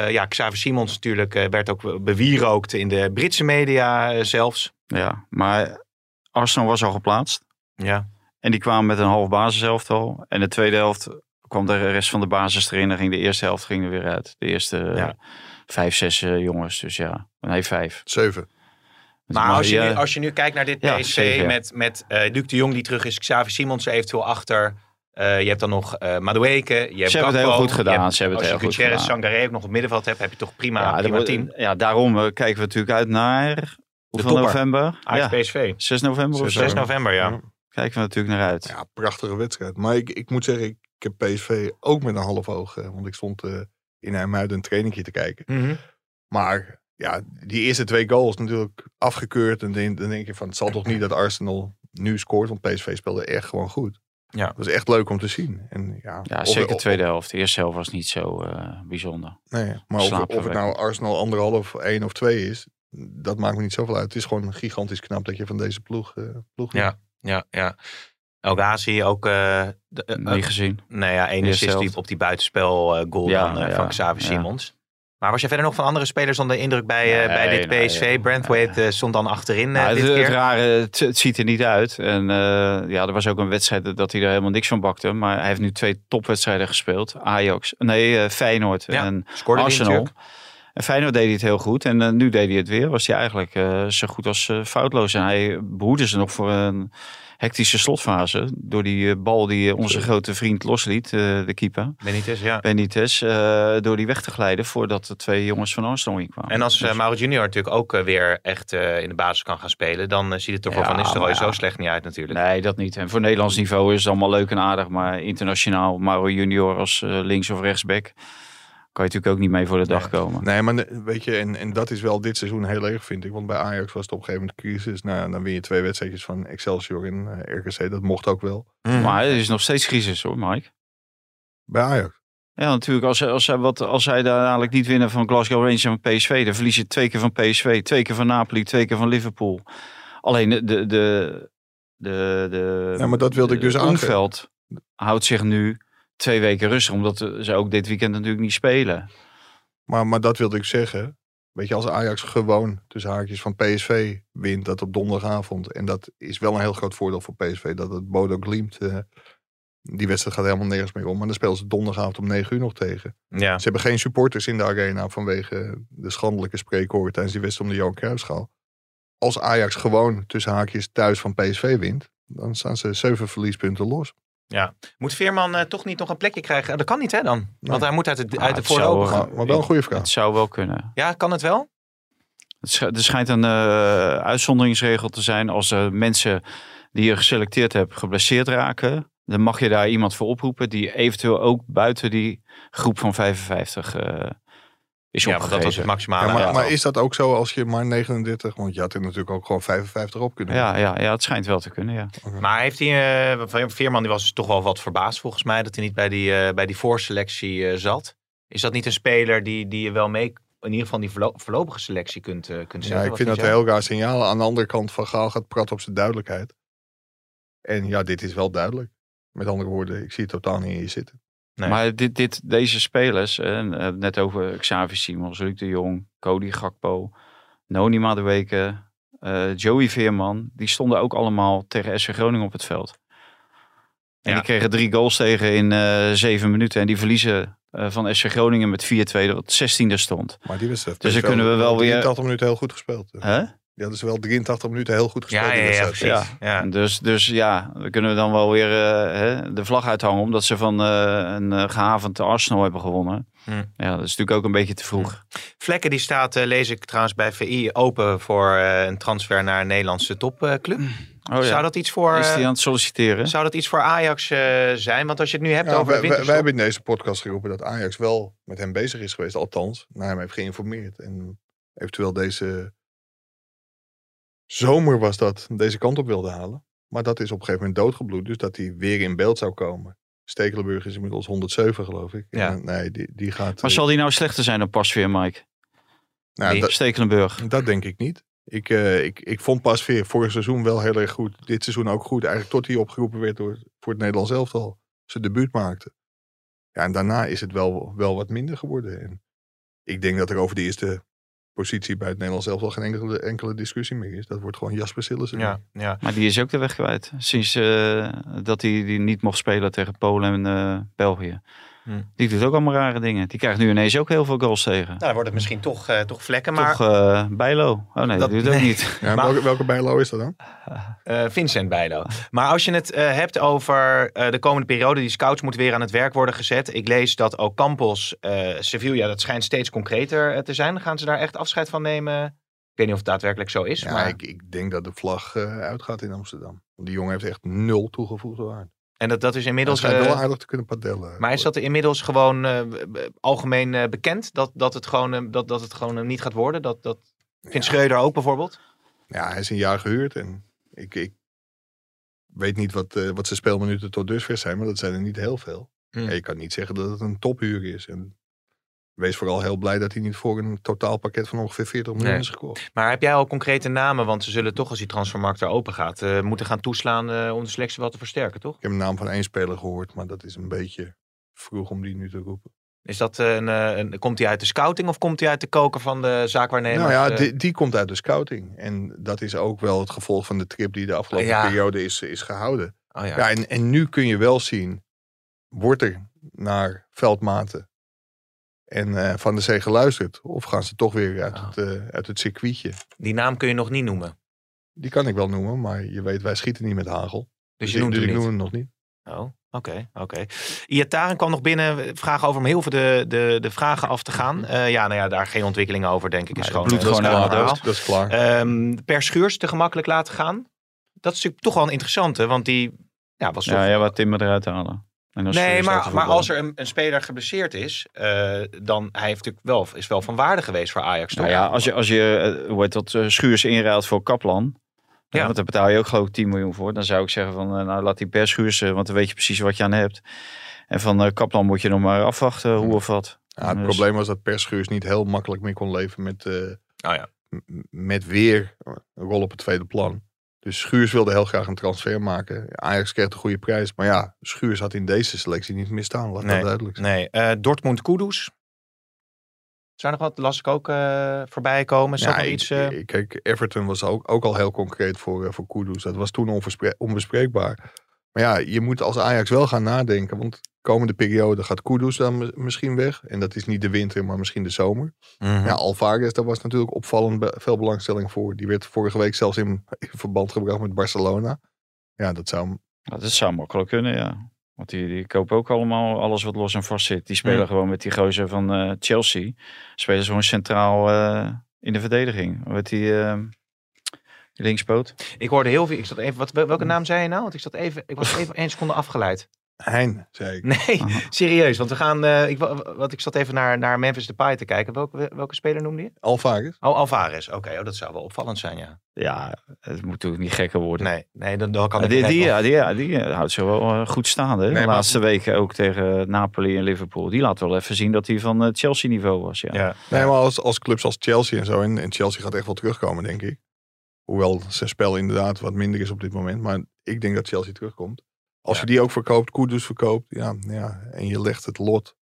Ja, Xavier Simons natuurlijk werd ook bewierookt in de Britse media zelfs. Ja, maar Arsenal was al geplaatst. Ja. En die kwamen met een half basiselftal. En de tweede helft kwam de rest van de basis erin. En ging de eerste helft ging er weer uit. De eerste eh, Ja. vijf, zes eh, jongens. Dus ja, nee, vijf. Zeven. Dus Maar als je, ja, nu, als je nu kijkt naar dit Ja, PSV met, met eh, Luc de Jong die terug is, Xavier Simons eventueel achter. Eh, je hebt dan nog eh Madueke, je hebt Ze hebben het heel goed gedaan, hebt- ze hebben het als heel je Gutierrez. Sangaré ook nog op het middenveld hebt, heb je toch prima, ja, prima wordt- team. ja, daarom kijken we natuurlijk uit naar hoeveel november? Ajax Ja, PSV. 6 november of 6 zo. 6 november, ja. Ja. Kijken we natuurlijk naar uit. Ja, prachtige wedstrijd. Maar ik, ik moet zeggen, ik, ik heb PSV ook met een half oog. eh, want ik stond eh, in IJmuiden een trainingje te kijken. Mhm. Maar ja, die eerste twee goals natuurlijk afgekeurd. En dan, dan denk je van, het zal toch niet dat Arsenal nu scoort. Want PSV speelde echt gewoon goed. Ja. Dat was echt leuk om te zien. En ja, Ja, zeker de tweede helft. De eerste helft was niet zo eh, bijzonder. Nee, maar of, of het nou. Arsenal anderhalf, één of twee is. Dat maakt me niet zoveel uit. Het is gewoon gigantisch knap dat je van deze ploeg, ploeg wint. Ja, ja, ja. El Ghazi ook... eh de, eh, Niet gezien. Nou ja, één assist die op die buitenspel eh, goal Ja, dan, eh, van Xavier. Simons. Maar was je verder nog van andere spelers onder de indruk bij, eh, Nee, bij dit PSV? Brandwaite eh, stond dan achterin eh, Nou, dit het, het keer. rare, het, het ziet er niet uit. En eh, ja, er was ook een wedstrijd dat hij er helemaal niks van bakte. Maar hij heeft nu twee topwedstrijden gespeeld. Ajax, nee, eh, Feyenoord en Arsenal. En Feyenoord deed hij het heel goed. En eh, nu deed hij het weer. Was hij eigenlijk eh, zo goed als eh, foutloos. En hij behoedde ze nog voor een hectische slotfase. Door die bal die onze grote vriend losliet, de keeper. Benitez, ja. Benitez, door die weg te glijden voordat de twee jongens van Arsenal inkwamen. En als Dus- Mauro Junior natuurlijk ook weer echt in de basis kan gaan spelen, dan ziet het er voor Ja, Van Nistelrooy ja. zo slecht niet uit natuurlijk. Nee, dat niet. En voor Nederlands niveau is het allemaal leuk en aardig. Maar internationaal, Mauro Junior als links- of rechtsback... kan je natuurlijk ook niet mee voor de dag komen. Nee, maar weet je, en, en dat is wel dit seizoen heel erg, vind ik. Want bij Ajax was het op een gegeven moment crisis. Nou, ja, dan win je twee wedstrijdjes van Excelsior en eh, RKC. Dat mocht ook wel. Mhm. Maar het is nog steeds crisis hoor, Mike. Bij Ajax. Ja, natuurlijk. Als, als, zij wat, als zij daar dadelijk niet winnen van Glasgow Rangers en van PSV... dan verlies je twee keer van PSV, twee keer van Napoli, twee keer van Liverpool. Alleen de... de, de, de, de Ja, maar dat wilde ik dus het aangeven. Houdt zich nu twee weken rustig... omdat ze ook dit weekend natuurlijk niet spelen. Maar, maar dat wilde ik zeggen. Weet je, als Ajax gewoon tussen haakjes van PSV wint, dat op donderdagavond. En dat is wel een heel groot voordeel voor PSV. Dat het Bodo Glimt, eh, die wedstrijd gaat helemaal nergens meer om. Maar dan spelen ze donderdagavond om 9 uur nog tegen. Ja. Ze hebben geen supporters in de arena vanwege de schandelijke spreekhoren tijdens die wedstrijd om de Johan Cruijffschaal. Als Ajax gewoon tussen haakjes thuis van PSV wint, dan staan ze zeven verliespunten los. Moet Veerman eh, toch niet nog een plekje krijgen? Dat kan niet hè dan? Want hij moet uit de, Ah, uit de het voorloper zou, gaan. Maar, wel een goede vraag. Het zou wel kunnen. Ja, kan het wel? Het sch- er schijnt een eh, uitzonderingsregel te zijn als er mensen die je geselecteerd hebt geblesseerd raken. Dan mag je daar iemand voor oproepen die eventueel ook buiten die groep van 55 eh, is Ja, dat was het maximale. Ja, maar, is dat ook zo als je maar 39, want je had er natuurlijk ook gewoon 55 op kunnen Ja, ja, ja, het schijnt wel te kunnen, ja. Maar heeft hij, eh, Veerman die was dus toch wel wat verbaasd volgens mij dat hij niet bij die, eh, bij die voorselectie eh, zat. Is dat niet een speler die, die je wel mee, in ieder geval die voorlo- voorlopige selectie kunt, kunt zetten? Ja, ik vind dat een heel raar signaal. Aan de andere kant van Gaal gaat praten op zijn duidelijkheid. En ja, dit is wel duidelijk. Met andere woorden, ik zie het totaal niet in je zitten. Nee. Maar dit, dit, deze spelers, eh, het net over Xavi Simons, Luc de Jong, Cody Gakpo, Noni Madueke, eh Joey Veerman, die stonden ook allemaal tegen SC Groningen op het veld. En Ja. die kregen drie goals tegen in eh, zeven minuten. En die verliezen eh, van SC Groningen met 4-2, dat 16e stond. Maar die wedstrijd. Dus dan kunnen we wel weer- 83 minuten heel goed gespeeld. Hè? Die hadden ze wel 83 minuten heel goed gespeeld. Ja, ja, ja. Ja. Dus, dus ja, dan kunnen we dan wel weer eh, hè, de vlag uithangen. Omdat ze van eh, een uh, gehavend Arsenal hebben gewonnen. Hm. Ja, dat is natuurlijk ook een beetje te vroeg. Vlekken die staat, eh, lees ik trouwens bij VI, open voor eh, een transfer naar een Nederlandse topclub. Oh, ja. Zou dat iets voor... Is die eh, aan het solliciteren? Zou dat iets voor Ajax eh, zijn? Want als je het nu hebt Ja, over winterstop... wij hebben in deze podcast geroepen dat Ajax wel met hem bezig is geweest. Althans, naar hem heeft geïnformeerd. En eventueel deze zomer was dat, deze kant op wilde halen. Maar dat is op een gegeven moment doodgebloed. Dus dat hij weer in beeld zou komen. Stekelenburg is inmiddels 107 geloof ik. Ja. En, nee, die, die gaat... Maar eh, zal die nou slechter zijn dan Pasveer, Mike? nou, dat, Stekelenburg. dat denk ik niet. Ik, eh, ik, ik vond Pasveer vorig seizoen wel heel erg goed. Dit seizoen ook goed. Eigenlijk tot hij opgeroepen werd door, voor het Nederlands elftal. Zijn debuut maakte. Ja, en daarna is het wel, wel wat minder geworden. En ik denk dat er over de eerste positie bij het Nederlands elftal geen enkele, enkele discussie meer is. Dat wordt gewoon Jasper Sillissen. Ja, ja. Maar die is ook de weg kwijt. Sinds eh, dat hij die niet mocht spelen tegen Polen en eh, België. Hm. Die doet ook allemaal rare dingen. Die krijgt nu ineens ook heel veel goals tegen. Nou, dan wordt het misschien toch, eh, toch vlekken. Maar Toch eh Bijlo. Oh nee, dat, doet het ook niet. Ja, Maar- welke, welke bijlo is dat dan? eh, Vincent Bijlo. Maar als je het eh, hebt over eh, de komende periode, die scouts moeten weer aan het werk worden gezet. Ik lees dat ook Campos, eh, Sevilla, dat schijnt steeds concreter te zijn. Gaan ze daar echt afscheid van nemen? Ik weet niet of het daadwerkelijk zo is. Ja, maar... ik, ik denk dat de vlag eh, uitgaat in Amsterdam. Die jongen heeft echt nul toegevoegde waarde. En dat, dat is Hij inmiddels. schijnt eh, wel aardig te kunnen padellen. maar is dat inmiddels gewoon eh, algemeen eh, bekend dat, dat het gewoon, dat, dat het gewoon niet gaat worden? Dat, dat vindt Schreuder ook bijvoorbeeld? Ja, hij is een jaar gehuurd en ik, ik weet niet wat, wat zijn speelminuten tot dusver zijn, maar dat zijn er niet heel veel. Hmm. En je kan niet zeggen dat het een tophuur is. En wees vooral heel blij dat hij niet voor een totaalpakket van ongeveer 40 miljoen Nee. is gekocht. Maar heb jij al concrete namen? Want ze zullen toch als die transfermarkt er open gaat, eh, moeten gaan toeslaan eh, om de selectie wat te versterken, toch? Ik heb een naam van één speler gehoord, maar dat is een beetje vroeg om die nu te roepen. Is dat eh, een, een, komt hij uit de scouting of komt hij uit de koker van de zaakwaarnemer? nou ja, die, die komt uit de scouting. En dat is ook wel het gevolg van de trip die de afgelopen Ja. periode is, is gehouden. oh ja. Ja, en, en nu kun je wel zien, wordt er naar veldmaten en eh, Van de Zee geluisterd? Of gaan ze toch weer uit, Oh. het, eh, uit het circuitje? Die naam kun je nog niet noemen. Die kan ik wel noemen, maar je weet, wij schieten niet met hagel. Dus je ik- noemt dus hem ik niet. noem hem nog niet. Oh, oké, oké. Iataren kwam nog binnen, vragen over om heel veel de, de, de vragen af te gaan. Eh, ja, nou ja, daar geen ontwikkelingen over, denk ik. Is gewoon, bloed dat is gewoon verhaal. Dat is klaar. Ehm, per Schuurs te gemakkelijk laten gaan. Dat is natuurlijk toch wel een interessante, want die ja, was toch... Ja, ja, wat Timmer eruit halen. Nee, maar, maar als er een, een speler geblesseerd is, eh, dan hij heeft natuurlijk wel, is wel van waarde geweest voor Ajax, toch? Nou ja, als je, als je eh, hoe heet dat, eh, Schuurs inruilt voor Kaplan. Ja. Want daar betaal je ook geloof ik 10 miljoen voor. Dan zou ik zeggen van, nou laat die per Schuurs, want dan weet je precies wat je aan hebt. En van eh, Kaplan moet je nog maar afwachten hoe of wat. Ja, het Dus- probleem was dat Perschuurs niet heel makkelijk meer kon leven met, eh, Oh ja. met weer een rol op het tweede plan. Dus Schuurs wilde heel graag een transfer maken. Ajax kreeg een goede prijs. Maar ja, Schuurs had in deze selectie niet meer staan. Laat Nee, dat duidelijk zijn. Nee, eh, Dortmund Kudus. Zou er nog wat, las ik ook eh, voorbij komen? Is Ja, nog ik- iets... eh, Kijk, Everton was ook, ook al heel concreet voor, eh, voor Kudus. Dat was toen onbespreekbaar. Maar ja, je moet als Ajax wel gaan nadenken. Want komende periode gaat Kudus dan mi- misschien weg. En dat is niet de winter, maar misschien de zomer. mhm. Ja, Alvarez, daar was natuurlijk opvallend be- veel belangstelling voor. Die werd vorige week zelfs in, in verband gebracht met Barcelona. Ja, dat zou... Ja, dat zou makkelijk kunnen, ja. Want die, die kopen ook allemaal alles wat los en vast zit. Die spelen Ja. gewoon met die gozer van eh, Chelsea. Spelen ze gewoon centraal eh, in de verdediging. Wat die, die linkspoot. Ik hoorde heel veel. Ik zat even, wat, welke naam zei je nou? Want ik zat even, ik was even één seconde afgeleid. Hein, zei ik. Nee, serieus. Want we gaan. eh, ik, wa- wat, ik zat even naar, naar Memphis Depay te kijken. Welke, welke speler noemde je? Alvarez. Oh, Alvarez. Oké, oh, dat zou wel opvallend zijn, ja. Ja, het moet natuurlijk niet gekker worden. Nee, nee dan, dan kan die, die, ja, die, ja, die eh, houdt zo wel eh, goed staande. hè. Nee, de maar- laatste weken ook tegen Napoli en Liverpool. Die laat wel even zien dat hij van het Chelsea-niveau was. Ja. Ja. Nee, maar als, als clubs als Chelsea en zo. En, en Chelsea gaat echt wel terugkomen, denk ik. Hoewel zijn spel inderdaad wat minder is op dit moment. Maar ik denk dat Chelsea terugkomt. Als Ja. je die ook verkoopt, Kudus verkoopt. Ja, ja, en je legt het lot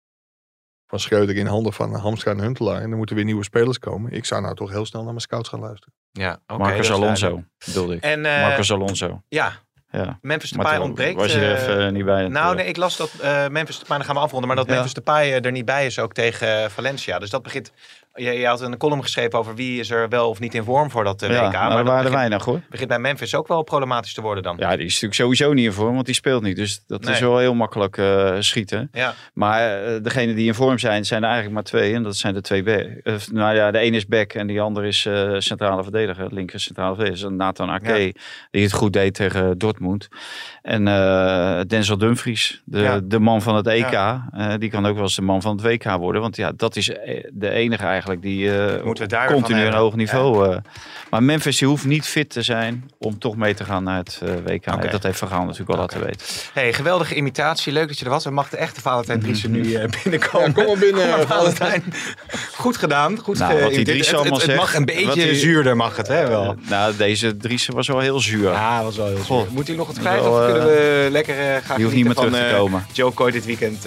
van Schreuder in handen van Hamstra en Huntelaar. En dan moeten weer nieuwe spelers komen. Ik zou nou toch heel snel naar mijn scouts gaan luisteren. Ja, oké, dat Marcus Alonso, bedoelde ik. En, eh, Marcus Alonso. Ja, Ja. Memphis Depay ontbreekt. Was je er eh, even niet bij? Nou, nee, ik las dat eh, Memphis Depay, dan gaan we afronden, maar dat Ja. Memphis Depay eh, er niet bij is ook tegen eh, Valencia. Dus dat begint, je, je had een column geschreven over wie is er wel of niet in vorm voor dat ja, WK. maar er dat waren er begint, weinig hoor. begint bij Memphis ook wel problematisch te worden dan. Ja, die is natuurlijk sowieso niet in vorm, want die speelt niet. Dus dat Nee. is wel heel makkelijk eh, schieten. Ja. Maar eh, degene die in vorm zijn, zijn er eigenlijk maar twee. En dat zijn de twee back. nou ja, de ene is back en die andere is centrale verdediger. Linker centrale verdediger. Nathan Ake, die het goed deed tegen Dortmund. En Denzel Dumfries, de, Ja. de man van het EK. Die kan ook wel eens de man van het WK worden. Want ja, dat is de enige eigenlijk die eh, Moeten we daar continu een hoog niveau... eh, maar Memphis die hoeft niet fit te zijn om toch mee te gaan naar het eh, WK. Oké. Dat heeft Vergaal natuurlijk al laten weten. Hey, geweldige imitatie. Leuk dat je er was. We mag de echte Valentijn Driessen nu eh, binnenkomen. Ja, kom maar binnen, Kom maar, Valentijn. Goed gedaan. Goed Nou, wat die het- het, het, het mag een beetje die- zuurder, mag het hè wel. Nou, deze Driessen was wel heel zuur. Ja, was wel heel Goh. zuur. Moet hij nog kwijt Wel, of kunnen we lekker gaan die hoeft niet meer terug te komen. Joe Coy dit weekend.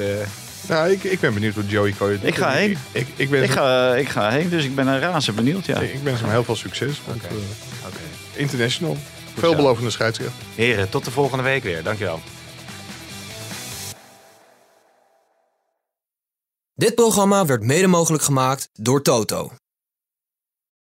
Nou, ik, ik ben benieuwd wat Joey Coy doet. Ik ga heen. Ik, ik, ben Ik ga, ik ga heen, dus ik ben een razend benieuwd. Ja. ik wens hem heel veel succes. Eh, Oké. international. Veelbelovende scheidsrechter. Heren, tot de volgende week weer. Dankjewel. Dit programma werd mede mogelijk gemaakt door Toto.